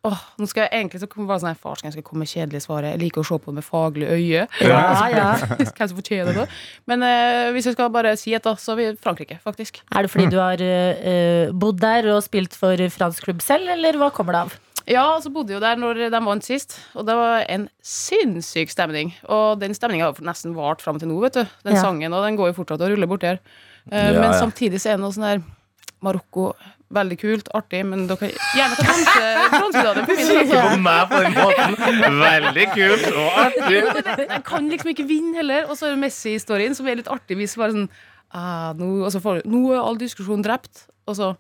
F: Åh, nå skal jeg egentlig så kommer bare sånn her Far, skal jeg komme med kjedelige svaret. Jeg liker å se på det med faglig øye.
B: Ja, ja.
F: Hvem som fortjener det. Men eh, hvis jeg skal bare si et, da, så er vi Frankrike, faktisk.
B: Er det fordi du har eh, bodd der og spilt for fransk klubb selv, eller hva kommer det av?
F: Ja, så bodde jeg jo der når de vant sist, og det var en sinnssyk stemning. Og den stemninga har nesten vart fram til nå, vet du. Den
B: Ja.
F: sangen, og den går jo fortsatt og ruller borti her. Eh,
D: Ja,
F: men
D: ja.
F: samtidig så er det noe sånn der Marokko Veldig kult, artig, men dere kan gjerne ta på.
D: Ikke på meg på den måten. Veldig kult og artig.
F: Jeg kan liksom ikke vinne heller. Og så er det Messi-historien, som er litt artig. Hvis bare sånn ah, nå, og så får, nå er all diskusjon drept, og så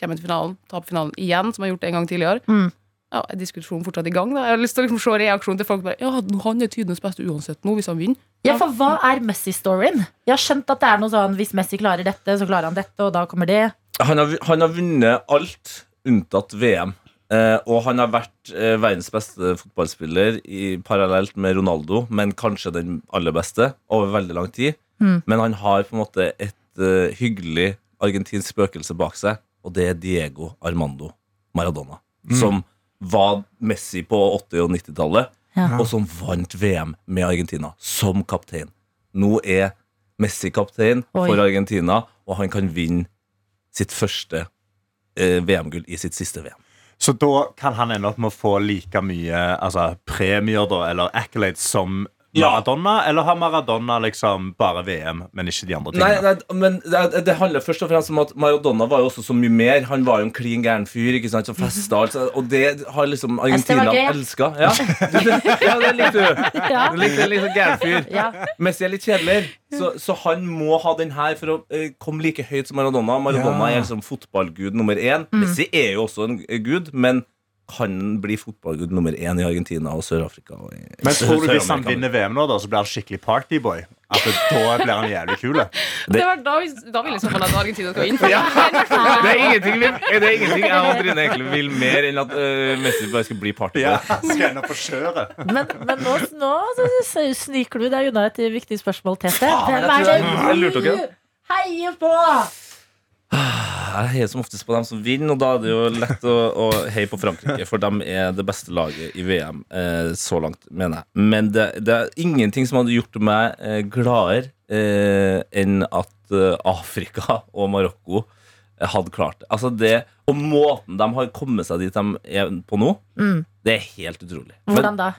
F: kommer vi til finalen, taper finalen igjen, som jeg har gjort en gang tidligere.
B: Mm.
F: Ja, er diskusjonen fortsatt i gang? da Jeg har lyst til å liksom se reaksjonen til folk. Bare, ja, Han er tidenes beste uansett nå, hvis han vinner.
B: Ja, for hva er Messi-storyen? Jeg har skjønt at det er noe sånn hvis Messi klarer dette, så klarer han dette, og da kommer det.
D: Han har, han har vunnet alt unntatt VM. Eh, og han har vært eh, verdens beste fotballspiller i, parallelt med Ronaldo, men kanskje den aller beste over veldig lang tid.
B: Mm.
D: Men han har på en måte et uh, hyggelig argentinsk spøkelse bak seg, og det er Diego Armando Maradona. Som var Messi på 80- og 90-tallet,
B: Ja.
D: og som vant VM med Argentina som kaptein. Nå er Messi kaptein
B: Oi.
D: for Argentina, og han kan vinne sitt første eh, VM-gull i sitt siste VM.
C: Så da kan han ende opp med å få like mye altså, premier da, eller accolades som
D: Ja.
C: Maradona? Eller har Maradona liksom bare VM, men ikke de andre tingene?
D: nei, men det, det handler først og fremst om at Maradona var jo også så mye mer. Han var jo en klin gæren fyr ikke sant, som festa. Altså, og det har liksom Argentina elska. Ja. ja, det likte du.
B: Ja.
D: Du likte en sånn gæren fyr.
B: Ja.
D: Messi er litt kjedeligere, så, så han må ha den her for å eh, komme like høyt som Maradona. Maradona
C: Ja.
D: er liksom fotballgud nummer én. Messi er jo også en gud, men kan bli fotballgud nummer én i Argentina og Sør-Afrika.
C: Men tror du hvis han vinner VM nå, da, så blir han skikkelig partyboy? At det, da blir han jævlig kul?
F: Det var da, da vil jeg så fall at Argentina skal vinne.
D: Ja. Det er ingenting, det er ingenting jeg og Trine egentlig vil mer enn at uh, Messi bare skal bli partyboy.
C: Ja, skal ende på kjøret.
B: Men, men nå, nå så sniker du deg unna et viktig spørsmål, Tete. Hvem er det du heier på?
D: Jeg heier som oftest på dem som vinner, og da er det jo lett å, å heie på Frankrike. For de er det beste laget i VM eh, så langt, mener jeg. Men det, det er ingenting som hadde gjort meg eh, gladere eh, enn at eh, Afrika og Marokko hadde klart. Altså det. Og måten de har kommet seg dit de er på nå,
B: Mm.
D: det er helt utrolig.
B: Hvordan da?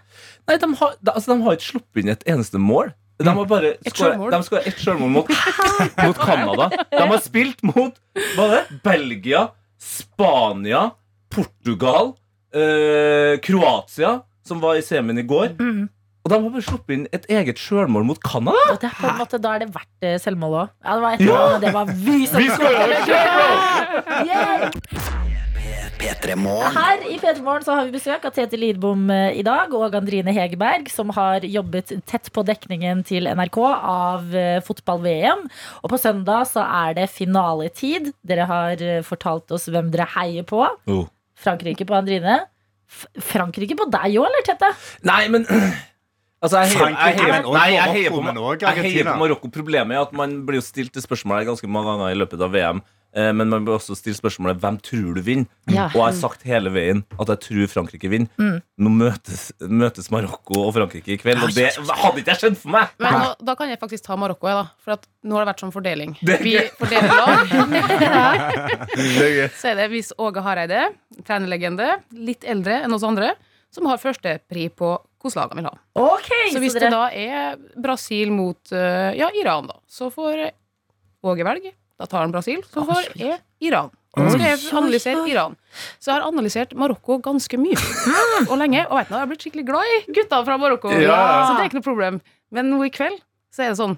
D: Nei, de har, altså, de har ikke sluppet inn et eneste mål. De har bare skåra ett sjølmål mot, mot Canada. De har spilt mot det, Belgia, Spania, Portugal, eh, Kroatia, som var i semien i går.
B: Mm.
D: Og de har bare sluppet inn et eget sjølmål mot Canada!
B: Da er det verdt eh, selvmål òg. Ja, det var et ja. det var vi som skåra! Yeah! Her i P3 Morgen har vi besøk av Tete Lidbom eh, i dag og Andrine Hegerberg, som har jobbet tett på dekningen til NRK av eh, fotball-VM. Og på søndag så er det finaletid. Dere har eh, fortalt oss hvem dere heier på.
D: Oh.
B: Frankrike på Andrine. F Frankrike på deg òg, eller, Tete?
D: Nei, men Altså, jeg, heier, på, på Marokko. Problemet er at man blir jo stilt det spørsmålet ganske mange ganger i løpet av VM eh, Men man bør også stille spørsmålet hvem tror du vinner.
B: Ja.
D: Og jeg har sagt hele veien at jeg tror Frankrike vinner.
B: Mm.
D: Nå møtes, møtes Marokko og Frankrike i kveld, og det hadde ikke jeg skjønt for meg!
F: Men nå, da kan jeg faktisk ta Marokko, jeg, da. For at nå har det vært sånn fordeling. Vi fordeler lag.
D: Det.
F: Så er det hvis Åge Hareide, trenerlegende, litt eldre enn oss andre, som har førstepri på hvilke lag han vil ha.
B: Okay,
F: Så hvis det da er Brasil mot eh, ja, Iran, da, så får Åge velge. Da tar han Brasil, så får jeg Iran. Så skal jeg analysere Iran. Så jeg har analysert Marokko ganske mye. Og lenge. Og vet du, jeg har blitt skikkelig glad i gutta fra Marokko.
D: Ja.
F: Så det er ikke noe problem. Men nå i kveld så er det sånn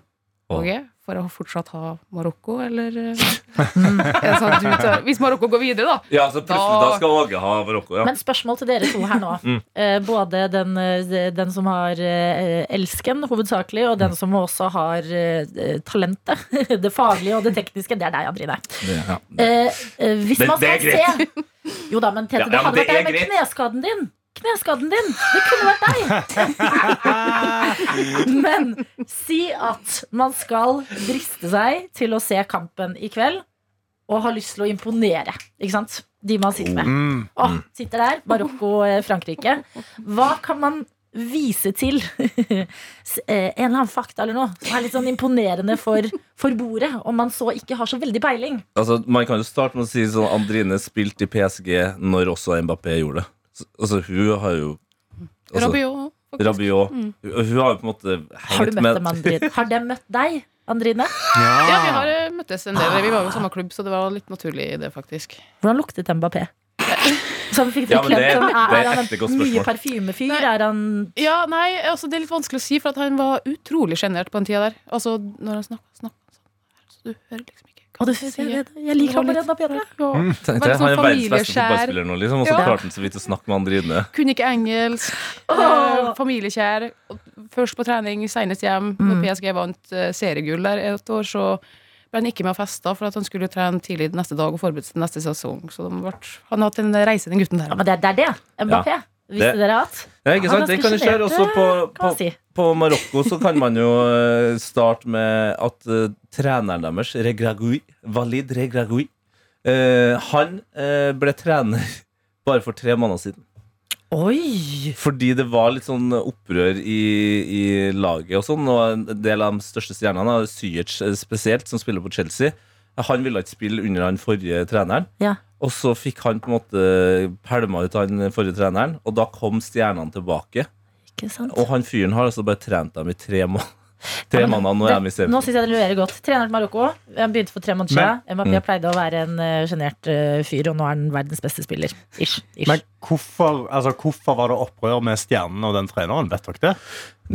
F: Åge, får å fortsatt ha Marokko, eller eh, det sånn tar, Hvis Marokko går videre, da.
D: Ja, så plutselig
F: Da-
D: da skal Åge ha Marokko, ja.
B: Men spørsmål til dere to her nå. mm. både den, eh, den som har eh, elsken, hovedsakelig, og den som også har eh, talentet. Det faglige og det tekniske. Det er deg, Andrine.
D: Det, ja.
B: Eh, eh, hvis
D: Det-
B: man
D: det er
B: greit. se Jo da, men Tete,
D: Ja,
B: det
D: ja, men
B: hadde
D: det
B: vært deg
D: er
B: med kneskaden din. Kneskaden din! Det kunne vært deg! Men si at man skal driste seg til å se kampen i kveld og har lyst til å imponere. Ikke sant? De man sitter med.
C: Mm.
B: Sitter der, Marokko, eh, Frankrike. Hva kan man vise til? Eh, en eller annen fakta eller noe som er litt sånn imponerende for, for bordet, om man så ikke har så veldig peiling.
D: Altså, man kan jo starte med å si sånn Andrine spilte i PSG når også Mbappé gjorde det. Så, altså, hun har jo altså,
F: Rabiot.
D: Rabiot.
F: Mm.
D: Hun har jo på en måte
B: Har du
D: hengt
B: møtt
D: med
B: dem, Andrine? Har de møtt deg, Andrine?
F: Ja, vi har eh, møttes en del. Vi var jo i samme klubb, så det var litt naturlig i det, faktisk.
B: Hvordan luktet Mbappé? Som fikk
D: Ja, men det- det
B: Er,
D: er
B: er han en mye parfymefyr? Er han
F: Ja, nei, altså Det er litt vanskelig å si, for at han var utrolig sjenert på den tida der. Altså, når han snakka sånn Så du hører liksom ikke
B: Å, du,
F: han
B: jeg, jeg liker ham
F: litt
B: enda bedre.
F: Ja.
D: Tenkte jeg, Han er
F: sånn
D: verdens beste fotballspiller nå, liksom, og så
F: Ja.
D: klarte han så vidt å snakke med Andrine.
F: Kunne ikke engelsk.
B: Oh.
F: eh, familiekjær. Først på trening, senest hjem. Når PSG vant eh, seriegull der et år, så ble han ikke med og festa for at han skulle trene tidlig neste dag og forberede seg til neste sesong. Så ble, han har hatt en reise, den gutten der.
B: Ja, men det, det er det. Mbappé. Visste
D: Det-
B: dere at?
D: Ja, ikke sant? Det kan skje også på, på,
B: si.
D: på Marokko så kan man jo eh, starte med at uh, treneren deres, Regragui, Valid Regragui, uh, han uh, ble trener bare for tre måneder siden.
B: Oi!
D: Fordi det var litt sånn opprør i, i laget og sånn, og en del av de største stjernene, eh, spesielt, som spiller på Chelsea, han ville ikke spille under han forrige treneren.
B: Ja.
D: Og så fikk han på en måte pælma ut han forrige treneren, og da kom stjernene tilbake.
B: Ikke sant?
D: Og han fyren har altså bare trent dem i tre, måneder. tre
B: Ja, men
D: måneder. Nå er de i.
B: Nå syns jeg det leverer godt. Trener til Marokko. Han begynte for tre måneder siden. Mbappé
D: Mm.
B: pleide å være en uh, sjenert uh, fyr, og nå er han verdens beste spiller. Ish. Ish.
C: Men hvorfor, altså, hvorfor var det opprør med stjernen og den treneren? Vet dere det?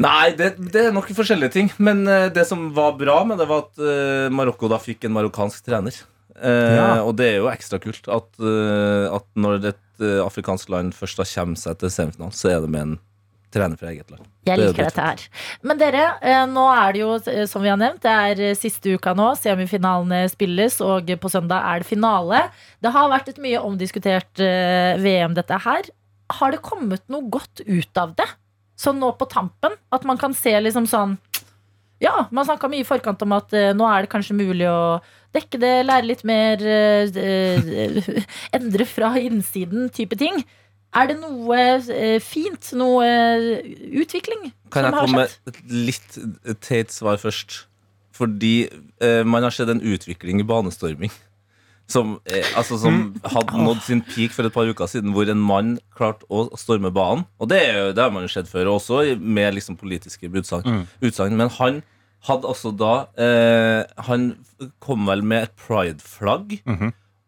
D: Nei, det, det er nok forskjellige ting. Men uh, det som var bra med det, var at uh, Marokko da fikk en marokkansk trener. Eh,
C: Ja.
D: Og det er jo ekstra kult at, eh, at når et eh, afrikansk land først har kommet seg til semifinalen, så er det med en trener fra eget land.
B: Jeg
D: er
B: liker
D: det.
B: dette her. Men dere, nå er det jo, som vi har nevnt, det er siste uka nå. Semifinalene spilles, og på søndag er det finale. Det har vært et mye omdiskutert VM, dette her. Har det kommet noe godt ut av det? Sånn nå på tampen? At man kan se liksom sånn Ja, man snakka mye i forkant om at eh, nå er det kanskje mulig å dekke det, lære litt mer, eh, eh, endre fra innsiden, type ting. Er det noe eh, fint, noe eh, utvikling
D: Kan
B: som
D: jeg
B: har
D: komme med
B: skjedd?
D: et litt teit svar først? Fordi eh, man har sett en utvikling i banestorming. Som, eh, altså, som hadde nådd sin peak for et par uker siden, hvor en mann klarte å storme banen. Og det, er jo- det har man jo sett før også, med liksom politiske utsagn. utsagn. Men han hadde altså da eh, Han kom vel med et pride-flagg.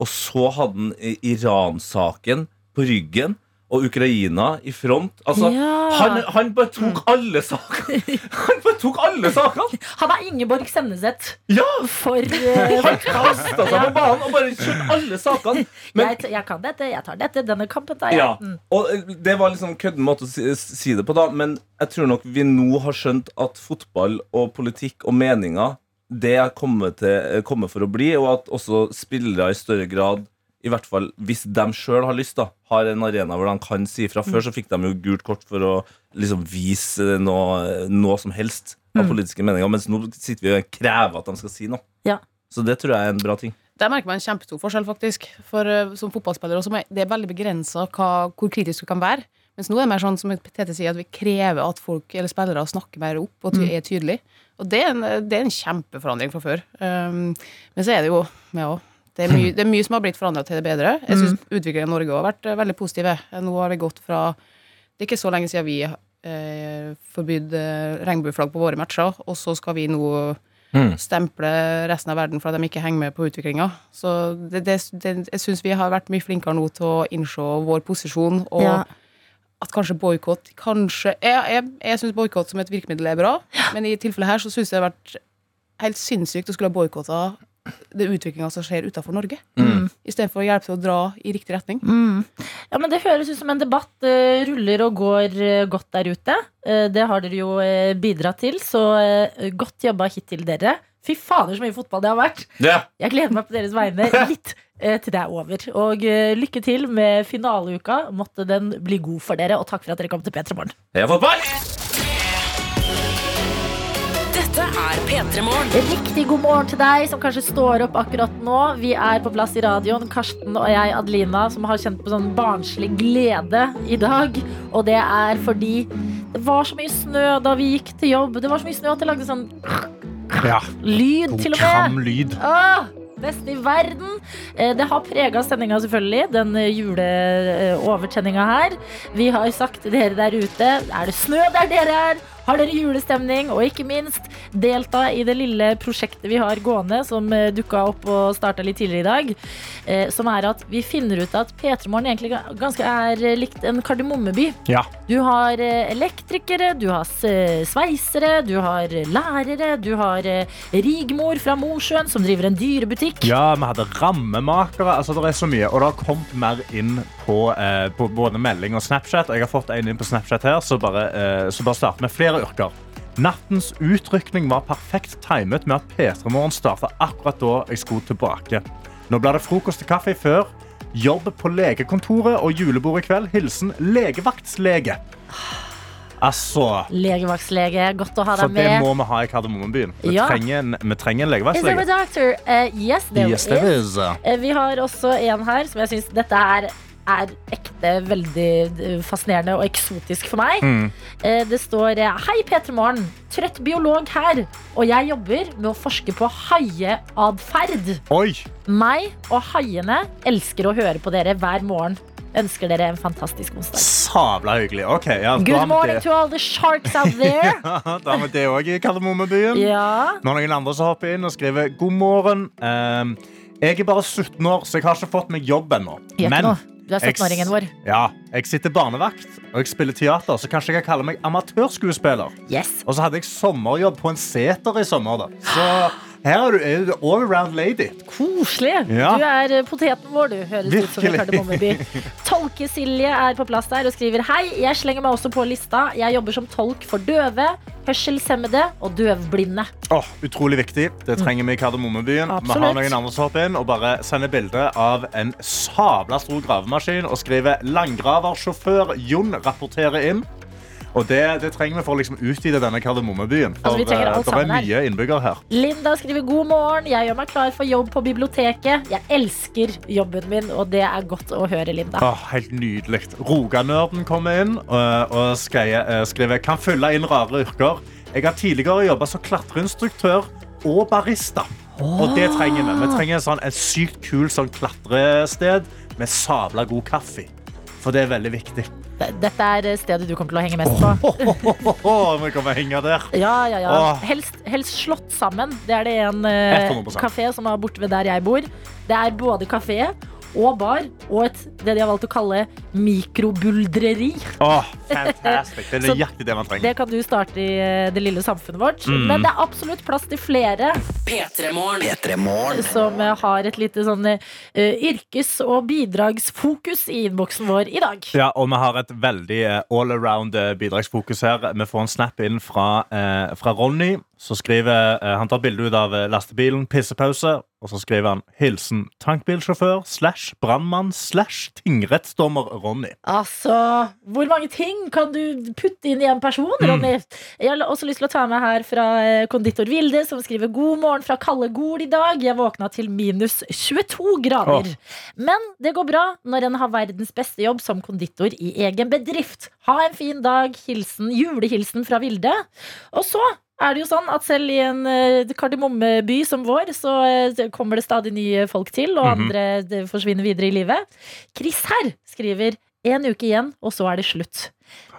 D: Og så hadde han i- Iran-saken på ryggen og Ukraina i front. Altså,
B: Ja.
D: han, han bare tok alle sakene! Han tok alle sakene!
B: Han er Ingeborg Senneset
D: Ja!
B: for uh,
D: Han kasta seg på banen og bare kjørte alle sakene. Men
B: jeg, jeg kan dette, jeg tar dette, denne kampen tar jeg.
D: Ja,
B: Mm.
D: og eh, Det var liksom kødden måte å si, si det på, da men jeg tror nok vi nå har skjønt at fotball og politikk og meninger det er kommet, til, kommet for å bli, og at også spillere i større grad i hvert fall hvis de sjøl har lyst, da, har en arena hvor de kan si ifra. Før så fikk de jo gult kort for å liksom vise noe, noe som helst av politiske meninger, mens nå sitter vi og krever at de skal si noe.
B: Ja.
D: Så det tror jeg er en bra ting.
F: Der merker man en kjempestor forskjell, faktisk. For uh, som fotballspiller også, det er veldig begrensa hvor kritisk du kan være. Mens nå er det mer sånn som Tete sier, at vi krever at folk eller spillere snakker mer opp og ty- er tydelige. Og det er, en, det er en kjempeforandring fra før. Um, men så er det jo ja, det, er mye, det er mye som har blitt forandra til det bedre. Jeg syns utviklingen i Norge har vært eh, veldig positive. Nå har det gått fra Det er ikke så lenge siden vi eh, forbød eh, regnbueflagg på våre matcher, og så skal vi nå stemple resten av verden for at de ikke henger med på utviklinga. Så det, det, det, jeg syns vi har vært mye flinkere nå til å innse vår posisjon, og
B: Ja.
F: at kanskje boikott Kanskje Jeg, jeg, jeg syns boikott som et virkemiddel er bra, men i tilfellet her så syns jeg det har vært helt sinnssykt å skulle ha boikotta det utviklinga som skjer utafor Norge. Istedenfor å hjelpe til å dra i riktig retning.
B: Mm. Ja, men Det høres ut som en debatt uh, ruller og går uh, godt der ute. Uh, det har dere jo bidratt til, så godt jobba hittil, dere. Fy fader, så mye fotball det har vært.
D: Yeah.
B: Jeg gleder meg på deres vegne litt til det er over. Og lykke til med finaleuka. Måtte den bli god for dere, og takk for at dere kom til P3 Morgen.
D: Heia fotball!
A: Dette er P3 Morgen.
B: Riktig god morgen til deg som kanskje står opp akkurat nå. Vi er på plass i radioen, Karsten og jeg, Adelina, som har kjent på sånn barnslig glede i dag. Og det er fordi det var så mye snø da vi gikk til jobb. Det var så mye snø at det lagde sånn
C: Ja,
B: lyd, til og med.
C: kram lyd.
B: Åh, beste i verden. Eh, Det har prega sendinga, selvfølgelig. Den juleovertenninga her. Vi har sagt til dere der ute Er det snø der dere er? Har dere julestemning? Og ikke minst delta i det lille prosjektet vi har gående, som eh, dukka opp og starta litt tidligere i dag. Eh, som er at vi finner ut at P3 Morgen egentlig ga- ganske er eh, likt en kardemommeby.
C: Ja.
B: Du har elektrikere, du har sveisere, du har lærere, du har Rigmor fra Mosjøen som driver en dyrebutikk.
C: Ja, vi hadde rammemakere. Altså, det er så mye. Og det har kommet mer inn på, eh, på både melding og Snapchat. Jeg har fått en inn på Snapchat her, så bare, eh, så bare start med flere yrker. Nattens utrykning var perfekt timet med at P3 Morgen starta akkurat da jeg skulle tilbake. Nå blir det frokost og kaffe før. Jobb på legekontoret og julebord i kveld. Hilsen legevaktslege. Altså
B: Legevaktslege. godt å ha deg
C: For
B: deg
C: det må vi ha i Kardemommebyen. Vi,
B: Ja.
C: trenger en- vi trenger en
B: Is there a doctor? Uh, yes, there
C: Yes, there
B: is.
C: is.
B: Eh, Vi har også en her som jeg syns dette her er ekte veldig eh, fascinerende og eksotisk for meg.
C: Mm.
B: Eh, Det står eh, Hei, P3 Morgen. Trøtt biolog her. Og jeg jobber med å forske på haieatferd. Meg og haiene elsker å høre på dere hver morgen. Ønsker dere en fantastisk onsdag.
C: Sabla hyggelig. Ok, ja,
B: Good morning
C: det.
B: to all the sharks out there.
C: Da har vi det òg i Kardemommebyen.
B: Ja.
C: Nå er noen andre som hopper inn og skriver god morgen. Ehm, jeg er bare 17 år, så jeg har ikke fått meg jobb ennå.
B: Men noe. Du er
C: jeg-
B: 17-åringen vår.
C: Ja, jeg sitter barnevakt og jeg spiller teater, så kanskje jeg kan kalle meg amatørskuespiller.
B: Yes.
C: Og så hadde jeg sommerjobb på en seter i sommer. da Så her er du, er du all around lady.
B: Koselig.
C: Ja.
B: Du er eh, poteten vår, du. Høres ut som en
C: Virkelig.
B: kardemommeby. Tolke-Silje er på plass der og skriver Hei, jeg slenger meg også på lista. Jeg jobber som tolk for døve, hørselshemmede og døvblinde.
C: Oh, utrolig viktig. Det trenger vi i Kardemommebyen. Vi har noen andre som hopper inn og bare sender bilde av en sabla stor gravemaskin og skriver 'Langgraversjåfør Jon rapporterer inn'. Og det, det trenger vi for å liksom utvide denne Kardemommebyen. For
B: Altså,
C: eh,
B: alt
C: det er mye innbyggere her.
B: Linda skriver god morgen. Jeg gjør meg klar for jobb på biblioteket. Jeg elsker jobben min, og det er godt å høre, Linda.
C: Åh, helt nydelig. Roganerden kommer inn og, og eh, skriver 'Kan fylle inn rare yrker'. Jeg har tidligere jobba som klatreinstruktør og barista. Og det trenger vi. Vi trenger en, sånn, et sykt kul sånn klatrested med sabla god kaffe. For det er veldig viktig.
B: Dette er stedet du kommer til å henge mest på.
C: vi kommer henge der.
B: Ja, ja, ja. Helst, helst slått sammen. Det er det en
C: uh,
B: kafé som er borte ved der jeg bor. Det er både kafé og bar og et, det de har valgt å kalle mikrobuldreri.
C: Åh, fantastic. Det er nøyaktig det man trenger.
B: Det kan du starte i eh, det lille samfunnet vårt.
C: Mm.
B: Men det er absolutt plass til flere
A: P3morgen.
B: som eh, har et lite sånn uh, yrkes- og bidragsfokus i innboksen vår i dag.
C: Ja, og vi har et veldig all around bidragsfokus her. Vi får en snap inn fra, uh, fra Ronny. Så skriver eh, Han tar bilde ut av eh, lastebilen, pissepause, og så skriver han 'Hilsen tankbilsjåfør slash brannmann slash tingrettsdommer Ronny'.
B: Altså, hvor mange ting kan du putte inn i en person, Ronny? Jeg har også lyst til å ta med her fra eh, konditor Vilde, som skriver 'God morgen fra Kalle Gol i dag'. Jeg våkna til minus 22 grader. Men det går bra når en har verdens beste jobb som konditor i egen bedrift. Ha en fin dag. Hilsen, julehilsen fra Vilde. Og så er det jo sånn at selv i en eh, kardemommeby som vår, så eh, kommer det stadig nye folk til, og
C: Mhm.
B: andre forsvinner videre i livet. Chris her skriver en uke igjen, og så er det slutt.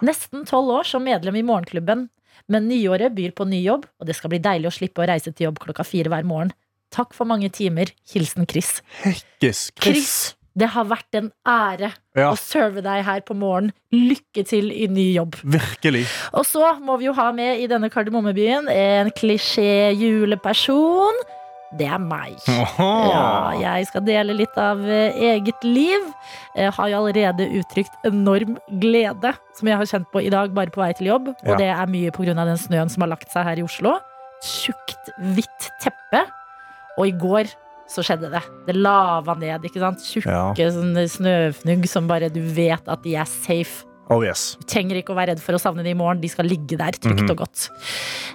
B: Nesten tolv år som medlem i Morgenklubben, men nyåret byr på ny jobb, og det skal bli deilig å slippe å reise til jobb klokka fire hver morgen. Takk for mange timer. Hilsen Chris.
C: Hekkes
B: Chris, det har vært en ære
C: Ja.
B: å serve deg her på morgen. Lykke til i ny jobb.
C: Virkelig.
B: Og så må vi jo ha med i denne kardemommebyen en klisjé-juleperson. Det er meg. Ja, jeg skal dele litt av eh, eget liv. Jeg har jo allerede uttrykt enorm glede, som jeg har kjent på i dag, bare på vei til jobb. Og
C: Ja.
B: det er mye pga. den snøen som har lagt seg her i Oslo. Tjukt, hvitt teppe. Og i går så skjedde det. Det lava ned, ikke sant. Tjukke
C: Ja.
B: snøfnugg som bare du vet at de er safe.
C: Oh yes.
B: Du trenger ikke å være redd for å savne dem i morgen. De skal ligge der trygt
C: Mhm.
B: og godt.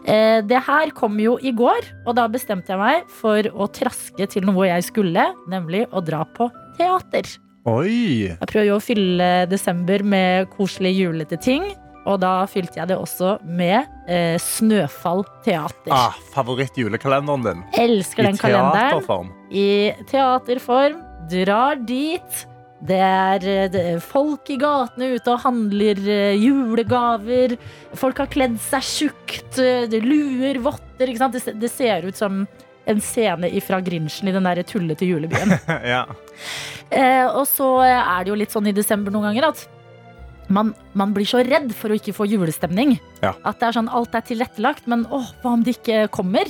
B: Eh, det her kom jo i går, og da bestemte jeg meg for å traske til noe jeg skulle, nemlig å dra på teater.
C: Oi.
B: Jeg prøver jo å fylle desember med koselige julete ting, og da fylte jeg det også med eh, Snøfall teater.
C: Ah, Favorittjulekalenderen din.
B: Elsker
C: I
B: den kalenderen.
C: teaterform.
B: I teaterform. Drar dit. Det er, eh, det er folk i gatene ute og handler eh, julegaver. Folk har kledd seg tjukt. eh, det luer, votter. Det, det ser ut som en scene fra Grinchen i den der tullete julebyen.
C: ja.
B: Eh, og så er det jo litt sånn i desember noen ganger at man, man blir så redd for å ikke få julestemning.
C: Ja.
B: At det er sånn, alt er tilrettelagt, men åh, hva om det ikke kommer?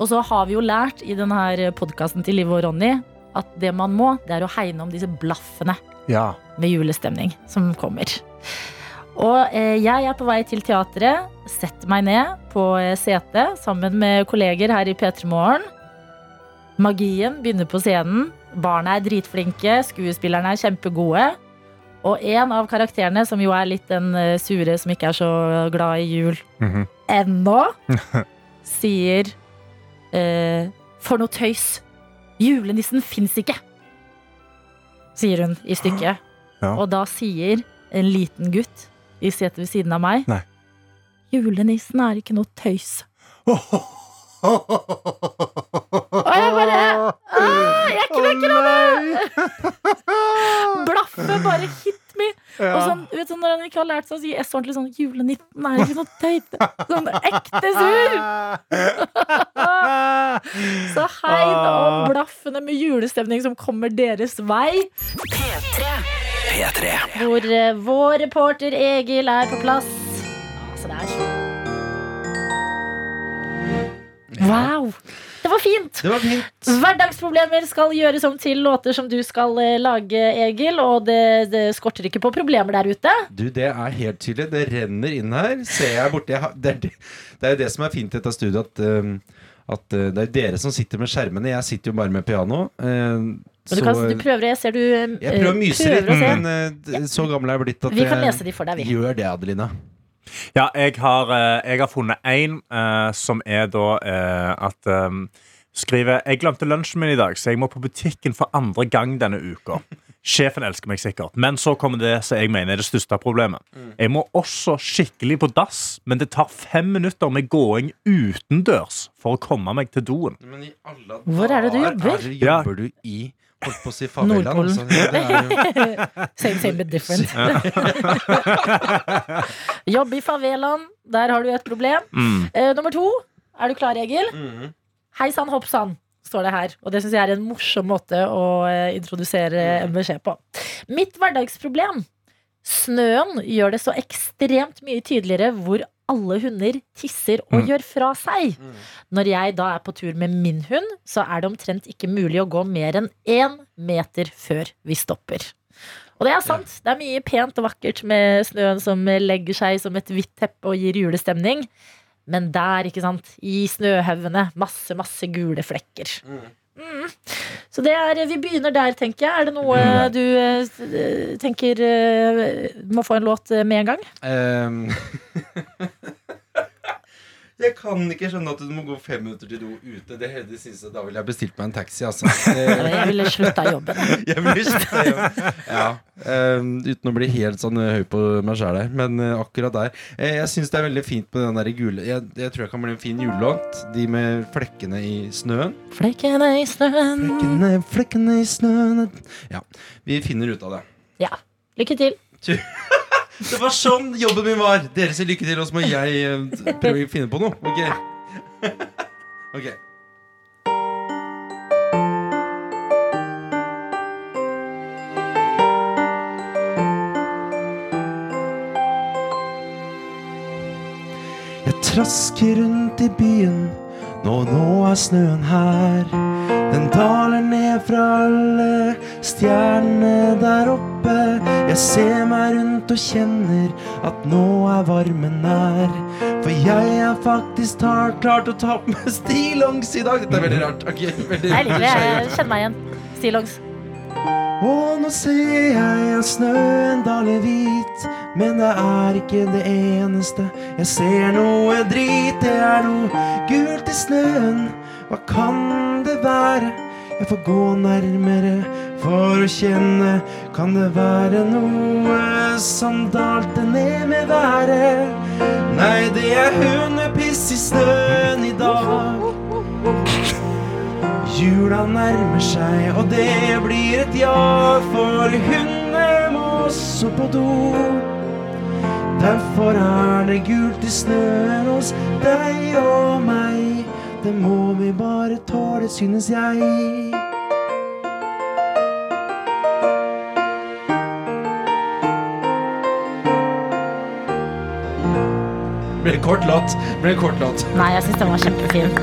B: Og så har vi jo lært i denne podkasten til Liv og Ronny at det man må, det er å hegne om disse blaffene
C: ja.
B: med julestemning som kommer. Og eh, jeg er på vei til teatret, setter meg ned på eh, setet sammen med kolleger her i P3 Morgen. Magien begynner på scenen. Barna er dritflinke, skuespillerne er kjempegode. Og en av karakterene, som jo er litt den eh, sure som ikke er så glad i jul
C: Mhm.
B: ennå, sier eh, For noe tøys. Julenissen fins ikke, sier hun i stykket.
C: Ja.
B: Og da sier en liten gutt i setet ved siden av meg
C: Nei.
B: Julenissen er ikke noe tøys. Og jeg bare ah, Jeg knekker av det! Blaffe bare hit me. Og sånn, vet du, når han ikke har lært seg å si S ordentlig sånn Julenissen er ikke noe tøyt. Sånn ekte sur. Så hei om blaffene med julestemning som kommer deres vei. P3 Hvor uh, vår reporter Egil er på plass. Altså, det er Wow! Det var fint.
G: Det var fint.
B: Hverdagsproblemer skal gjøres om til låter som du skal eh, lage, Egil. Og det, det skorter ikke på problemer der ute.
G: Du, det er helt tydelig. Det renner inn her. Ser jeg borti Det er det jo det som er fint i dette studioet, at, um, at uh, det er dere som sitter med skjermene. Jeg sitter jo bare med piano.
B: Så, du, kan, du prøver, jeg ser du eh,
G: jeg prøver å myse litt, men så gammel er jeg blitt at
B: Vi kan lese de for deg, vi.
G: gjør det, Adelina.
C: Ja, jeg har, eh, jeg har funnet en eh, som er da eh, at eh, Skriver Jeg glemte lunsjen min i dag, så jeg må på butikken for andre gang denne uka. Sjefen elsker meg sikkert, men så kommer det som jeg mener er det største problemet. Jeg må også skikkelig på dass, men det tar fem minutter med gåing utendørs for å komme meg til doen.
G: Men i alle
B: Hvor er det du
G: dager
B: jobber?
G: er. Jobber du i Holdt på å si favelaen. Altså. Jo-
B: Same, same, but different. Jobb i favelaen. Der har du et problem.
C: Mm.
B: Uh, nummer to. Er du klar, Egil?
G: Mm.
B: Hei sann, hopp sann, står det her. Og det syns jeg er en morsom måte å eh, introdusere en beskjed på. Mitt hverdagsproblem. Snøen gjør det så ekstremt mye tydeligere hvor alle hunder tisser og
C: Mm.
B: gjør fra seg. Når jeg da er på tur med min hund, så er det omtrent ikke mulig å gå mer enn én meter før vi stopper. Og det er sant. Det er mye pent og vakkert med snøen som legger seg som et hvitt teppe og gir julestemning. Men der, ikke sant, i snøhaugene, masse, masse gule flekker. Mm. Så det er, vi begynner der, tenker jeg. Er det noe
C: Mm.
B: du eh, tenker eh, må få en låt eh, med en gang?
G: Ehm. Jeg kan ikke skjønne at du må gå fem minutter til do ute. Det hele jeg, Da ville jeg bestilt meg en taxi, altså.
B: Jeg ville slutta jobben.
G: Jeg ville slutta, ja. ja. ehm, uten å bli helt sånn eh, høy på meg sjæl her. Men uh, akkurat der. Uh, jeg syns det er veldig fint med den der gule jeg, jeg tror jeg kan bli en fin julelåt. De med flekkene i snøen.
B: Flekkene i snøen.
G: Flekkene, flekkene i snøen Ja, vi finner ut av det.
B: Ja. Lykke til.
G: Det var sånn jobben min var! Dere sier lykke til, og så må jeg eh, prøve å finne på noe. Ok? ok Jeg trasker rundt i byen, nå, nå er snøen her. Den daler ned fra alle stjernene der oppe. Jeg ser meg rundt og kjenner at nå er varmen nær. For jeg er faktisk har klart å ta på meg stillongs i dag. Dette er veldig rart. Okay, veldig
B: Jeg liker det. Jeg kjenner meg igjen. Stillongs.
G: og nå ser jeg at snøen daler hvit, men det er ikke det eneste. Jeg ser noe drit, det er noe gult i snøen. Hva kan det være? Jeg får gå nærmere for å kjenne. Kan det være noe som dalte ned med været? Nei, det er hundepiss i snøen i dag. Jula nærmer seg, og det blir et ja, for hundene må også på do. Derfor er det gult i snøen hos deg og meg. Det må vi bare tåle, synes jeg. Ble en kort låt. Ble en kort låt.
B: Nei, jeg syns den var kjempefin.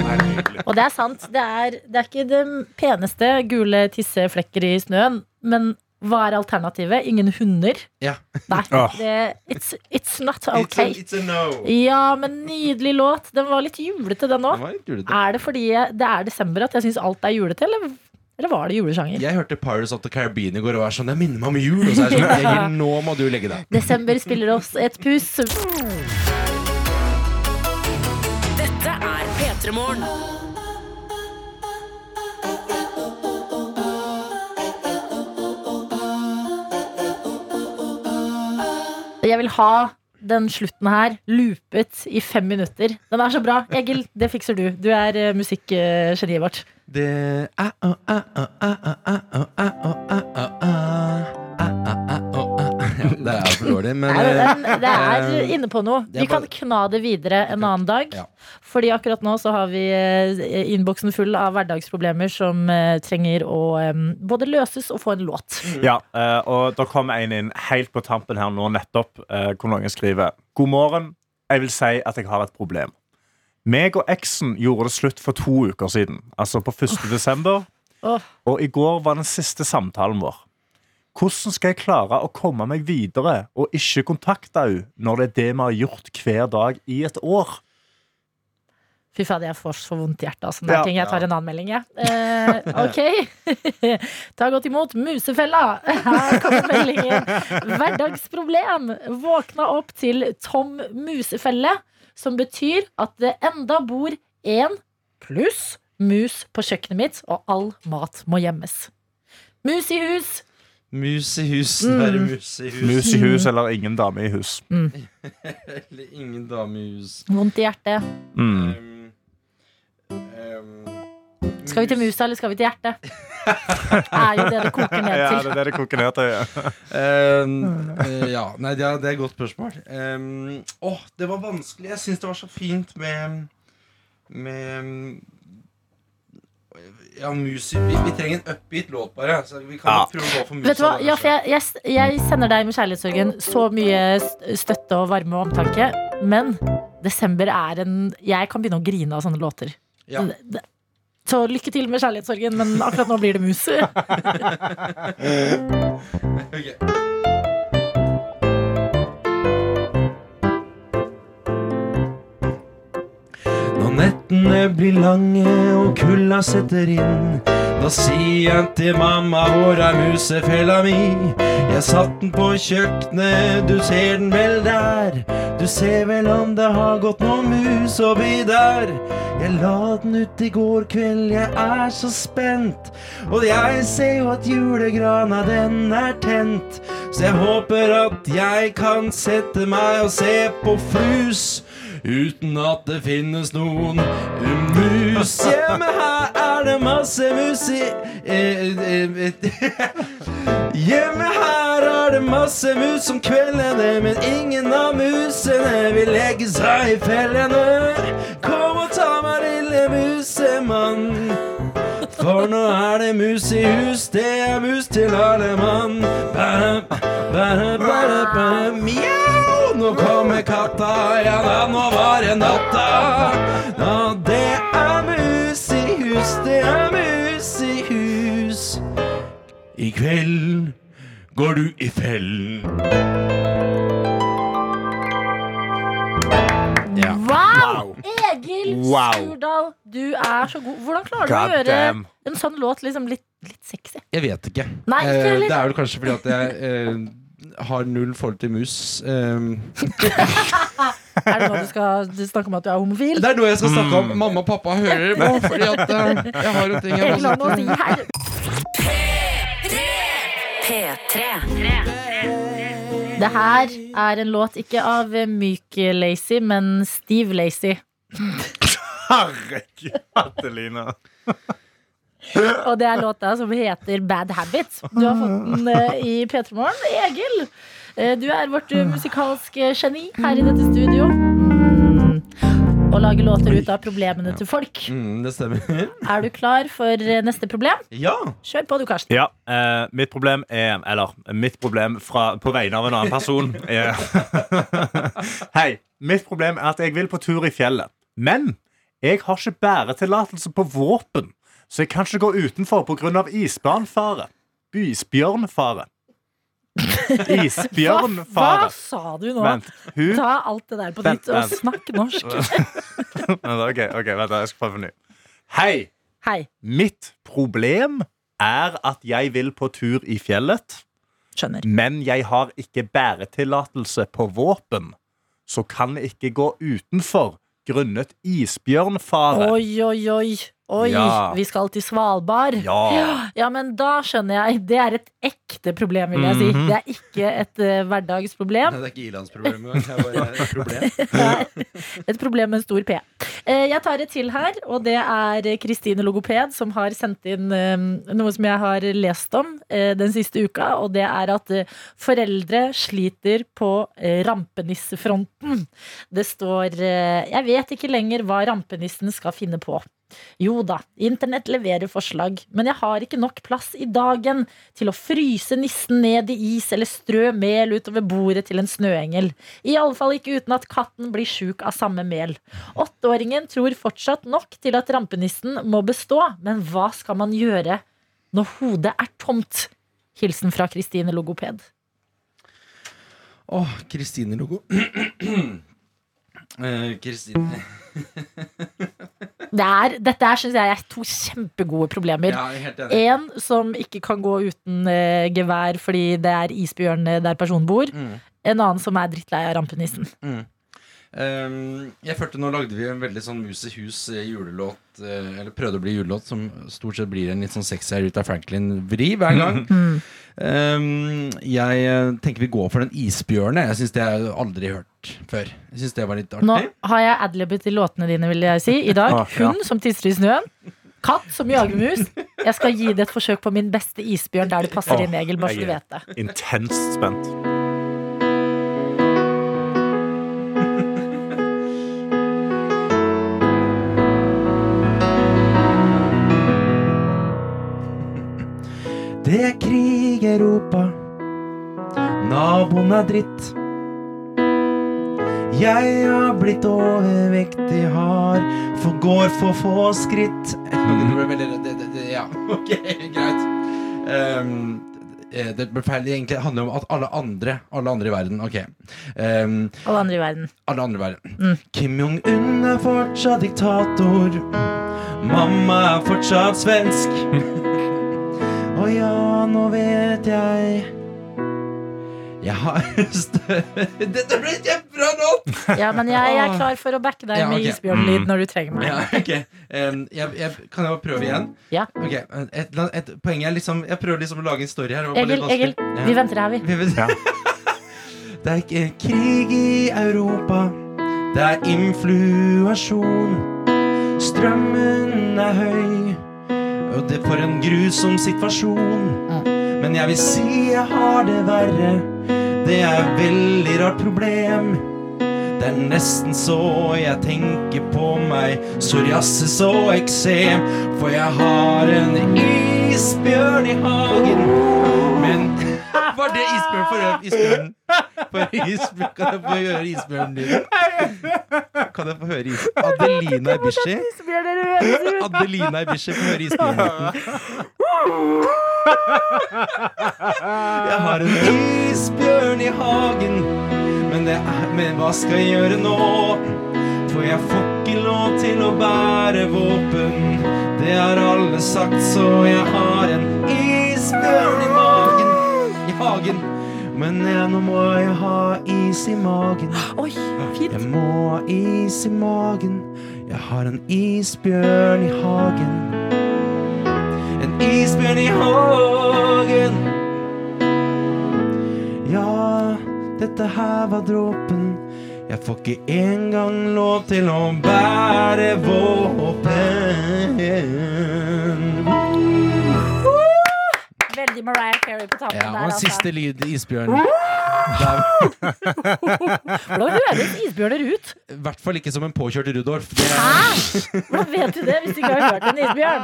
B: Og det er sant. Det er, det er ikke det peneste gule tisseflekker i snøen, men hva er alternativet? Ingen hunder?
G: Ja.
B: Nei. Det, it's, it's not okay.
G: It's a, it's a no.
B: Ja, men nydelig låt. Den var litt julete, den òg.
G: var litt julete.
B: Er det fordi det er desember at jeg syns alt er julete, eller, eller var det julesjanger?
G: Jeg hørte Pirates of the Caribbean i går og var sånn Jeg minner meg om jul. Og så er jeg sånn nå må du legge deg.
B: Desember spiller oss et puss.
A: Dette er P3 Morgen.
B: Jeg vil ha den slutten her loopet i fem minutter. Den er så bra. Egil, det fikser du. Du er uh, musikkgeniet vårt.
G: Det Ja, Det er for dårlig, men
B: Nei,
G: eh,
B: men det er
G: eh,
B: inne på noe. Vi kan kna det videre en annen dag.
G: Ja.
B: Fordi akkurat nå så har vi eh, innboksen full av hverdagsproblemer som eh, trenger å eh, både løses og få en låt.
C: Ja, eh, og da kom en inn helt på tampen her nå nettopp, eh, hvor noen skriver God morgen, jeg vil si at jeg har et problem. Meg og eksen gjorde det slutt for to uker siden, altså på 1. desember. Og i går var den siste samtalen vår. Hvordan skal jeg klare å komme meg videre og ikke kontakte henne når det er det vi har gjort hver dag i et år?
B: Fy fader, jeg får så vondt i hjertet sånne
C: Ja.
B: Jeg tar en annen melding, jeg. Eh, ok. Ta godt imot Musefella. Her kommer meldingen. Hverdagsproblem. Våkna opp til tom musefelle, som betyr at det enda bor én pluss mus på kjøkkenet mitt, og all mat må gjemmes. Mus i hus.
G: Mus i hus,
B: Mm.
G: være mus i hus.
C: Mus i hus eller ingen dame i hus.
G: Eller ingen dame i hus.
B: Vondt i hjertet.
C: Mm.
G: Um, um,
B: Skal vi til musa, eller skal vi til hjertet? det er jo det det koker ned
C: Ja,
B: til.
C: det er det det koker ned til. ja.
G: Um, uh, ja, nei, det er, det er et godt spørsmål. Um, åh, det var vanskelig. Jeg syns det var så fint med Med Ja, mus Vi, vi trenger en upbeat låt, bare. Så vi kan
C: Ja.
G: prøve å gå for mus.
B: Vet du hva? Ja, for jeg, jeg, jeg sender deg med kjærlighetssorgen så mye støtte og varme og omtanke. Men desember er en Jeg kan begynne å grine av sånne låter.
G: Ja.
B: Så lykke til med kjærlighetssorgen, men akkurat nå blir det mus.
D: Når nettene blir lange og kulda setter inn, da sier jeg til mamma hvor er musefella mi? Jeg satt den på kjøkkenet, du ser den vel der? Du ser vel om det har gått noen mus oppi der? Jeg la den ut i går kveld, jeg er så spent. Og jeg ser jo at julegrana den er tent. Så jeg håper at jeg kan sette meg og se på flus. Uten at det finnes noen mus. Hjemme her er det masse mus i Hjemme her er det masse mus om kveldene, men ingen av musene vil legge seg i fellene. Kom og ta meg, lille musemann. For nå er det mus i hus, det er mus til alle mann. Ba, ba, ba, ba, Mjau! Nå kommer katta, ja da, nå var det natta. Ja, det er mus i hus, det er mus i hus. I kveld går du i fellen. Ja.
B: Wow! Egil
C: Wow.
B: Skurdal, du er så god. Hvordan klarer du å gjøre
C: damn.
B: en sånn låt liksom litt, litt sexy?
G: Jeg vet ikke.
B: Nei, ikke
G: Eh,
B: heller.
G: det er vel kanskje fordi at jeg eh, har null forhold til mus. Um,
B: Er det noe du skal du snakke om at du er homofil?
G: det er noe jeg skal snakke om. Mamma og pappa hører på, fordi at eh, jeg har en ting jeg må
B: si.
A: P3.
B: Det her er en låt ikke av Myk Lazy, men Steve Lazy.
C: Herregud, Adelina.
B: Og det er låta som heter Bad Habit. Du har fått den eh, i P3 Morgen. Egil, eh, du er vårt eh, musikalske geni her i dette studio. Mm. Og lager låter ut av problemene til folk.
G: Mm, det stemmer.
B: Er du klar for neste problem?
G: Ja.
B: Kjør på du, Karsten.
C: Ja, eh, mitt problem er Eller mitt problem fra, på vegne av en annen person er Hei. Mitt problem er at jeg vil på tur i fjellet. Men jeg har ikke bæretillatelse på våpen, så jeg kan ikke gå utenfor pga. isbjørnfare. Isbjørnfare.
B: Hva, hva sa du nå?
C: Vent. Hun
B: Ta alt det der på nytt og snakk norsk.
C: Ok, ok, vent, jeg skal prøve på ny. Hei.
B: Hei.
C: Mitt problem er at jeg vil på tur i fjellet,
B: Skjønner.
C: men jeg har ikke bæretillatelse på våpen, så kan jeg ikke gå utenfor grunnet isbjørnfare.
B: Oi, oi, oi. Oi,
C: Ja.
B: vi skal til Svalbard.
C: Ja.
B: Ja, men da skjønner jeg. Det er et ekte problem, vil jeg si.
C: Mhm.
B: Det er ikke et uh, hverdagsproblem.
G: Nei, det er ikke ilandsproblem engang. Det er bare et problem.
B: Et problem med en stor P. Uh, Jeg tar et til her, og det er Kristine Logoped som har sendt inn uh, noe som jeg har lest om den siste uka, og det er at foreldre sliter på rampenissefronten. Det står Jeg vet ikke lenger hva rampenissen skal finne på. Jo da, internett leverer forslag, men jeg har ikke nok plass i dagen til å fryse nissen ned i is eller strø mel utover bordet til en snøengel. I alle fall ikke uten at katten blir sjuk av samme mel. Åtteåringen tror fortsatt nok til at rampenissen må bestå, men hva skal man gjøre når hodet er tomt? Hilsen fra Kristine Logoped.
G: Åh, Kristine-logo. Eh, Kristine
B: Det er, dette er, synes jeg er to kjempegode problemer.
G: Ja.
B: En som ikke kan gå uten uh, gevær fordi det er isbjørn eh, der personen bor.
G: Mm.
B: En annen som er drittlei av rampenissen.
G: Um, jeg følte Nå lagde vi en veldig sånn Mus i hus eh, julelåt, eh, eller prøvde å bli julelåt, som stort sett blir en litt sånn sexy Aruta Franklin-vri hver gang.
B: Mm.
G: Um, jeg eh, tenker vi går for den isbjørnen. Jeg syns det har jeg aldri hørt før. Jeg synes det var litt artig Nå
B: har jeg adlibbet i låtene dine, vil jeg si. I dag.
C: Ah, ja.
B: Hund som tisser i snøen. Katt som jager mus. Jeg skal gi det et forsøk på min beste isbjørn der det passer inn, Egil. Bare så du vet det.
C: Intenst spent.
D: Det er krig i Europa. Naboen er dritt. Jeg har blitt overvektig, har for går for få skritt Ok, det ble veldig det, det, det, Ja, ok, greit. Ehm, eh, det ble feil. Det egentlig handler om at alle andre Alle andre i verden. Ok. Um,
B: Alle andre i verden.
D: alle andre i verden.
B: Mm.
D: Kim Jong-un er fortsatt diktator. Mamma er fortsatt svensk. Og ja, nå vet jeg Jeg har større Dette ble en kjempebra låt!
B: Ja, men jeg, jeg er klar for å backe deg
D: Ja,
B: med
D: ok.
B: isbjørnlyd når du trenger meg.
D: Ja, okay. um, jeg, jeg, Kan jeg prøve igjen?
B: Ja.
D: Ok, et, et, Poenget er liksom Jeg prøver liksom å lage en story her. det var bare
B: Egil, Egil.
D: Ja.
B: vi venter her, vi.
D: Vi vet- Det er ikke krig i Europa. Det er influasjon. Strømmen er høy, og det for en grusom situasjon. Men jeg vil si jeg har det verre. Det er et veldig rart problem. Det er nesten så jeg tenker på meg psoriasis og eksem. For jeg har en isbjørn i hagen. Men Var det isbjørn for øvrig? Isbjørn. For isbjørn. Kan jeg få høre isbjørnen din? Kan jeg få høre is... Adelina Ibishi? Adelina Ibishi, får høre isbjørnen. Jeg har en isbjørn i hagen, men, det er, men hva skal jeg gjøre nå? For jeg får ikke lov til å bære våpen. Det har alle sagt, så jeg har en isbjørn i magen. Hagen. Men ja, nå må jeg ha is i magen.
B: Oi, fint.
D: Jeg må ha is i magen. Jeg har en isbjørn i hagen. En isbjørn i hagen. Ja, dette her var dråpen. Jeg får ikke engang lov til å bære våpen.
B: Veldig Mariah Carey på tampen
D: Ja,
B: der.
D: og en
B: Altså.
D: siste lyd, isbjørn.
B: Hvordan høres isbjørner ut?
D: I hvert fall ikke som en påkjørt Rudolf.
B: Hæ? Hvordan vet du det hvis du ikke har hørt en isbjørn?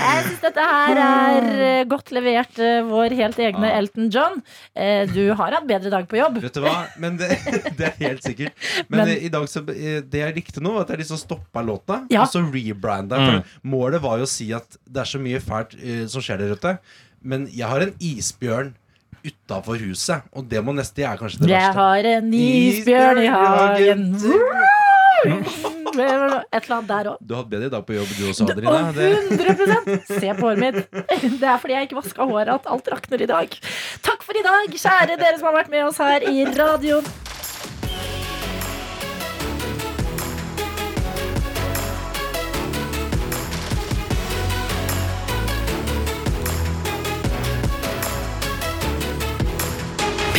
B: Jeg syns dette her er eh, godt levert, eh, vår helt egne Elton John. Eh, Du har hatt bedre dag på jobb.
D: Vet du hva? Men det, det er helt sikkert. Men,
B: Men-
D: i dag så, det jeg likte nå, var at jeg liksom stoppa låta,
B: Ja.
D: og så rebranda. Mm. målet var jo å si at det er så mye fælt som skjer der ute. Men jeg har en isbjørn utafor huset, og det må neste er kanskje det
B: Jeg
D: verste.
B: har en isbjørn i hagen. Et eller annet der òg.
D: Du har hatt bedre dag på jobb, du også, Det,
B: 100% Se på håret mitt. Det er fordi jeg ikke vaska håret at alt rakner i dag. Takk for i dag, kjære dere som har vært med oss her i radioen.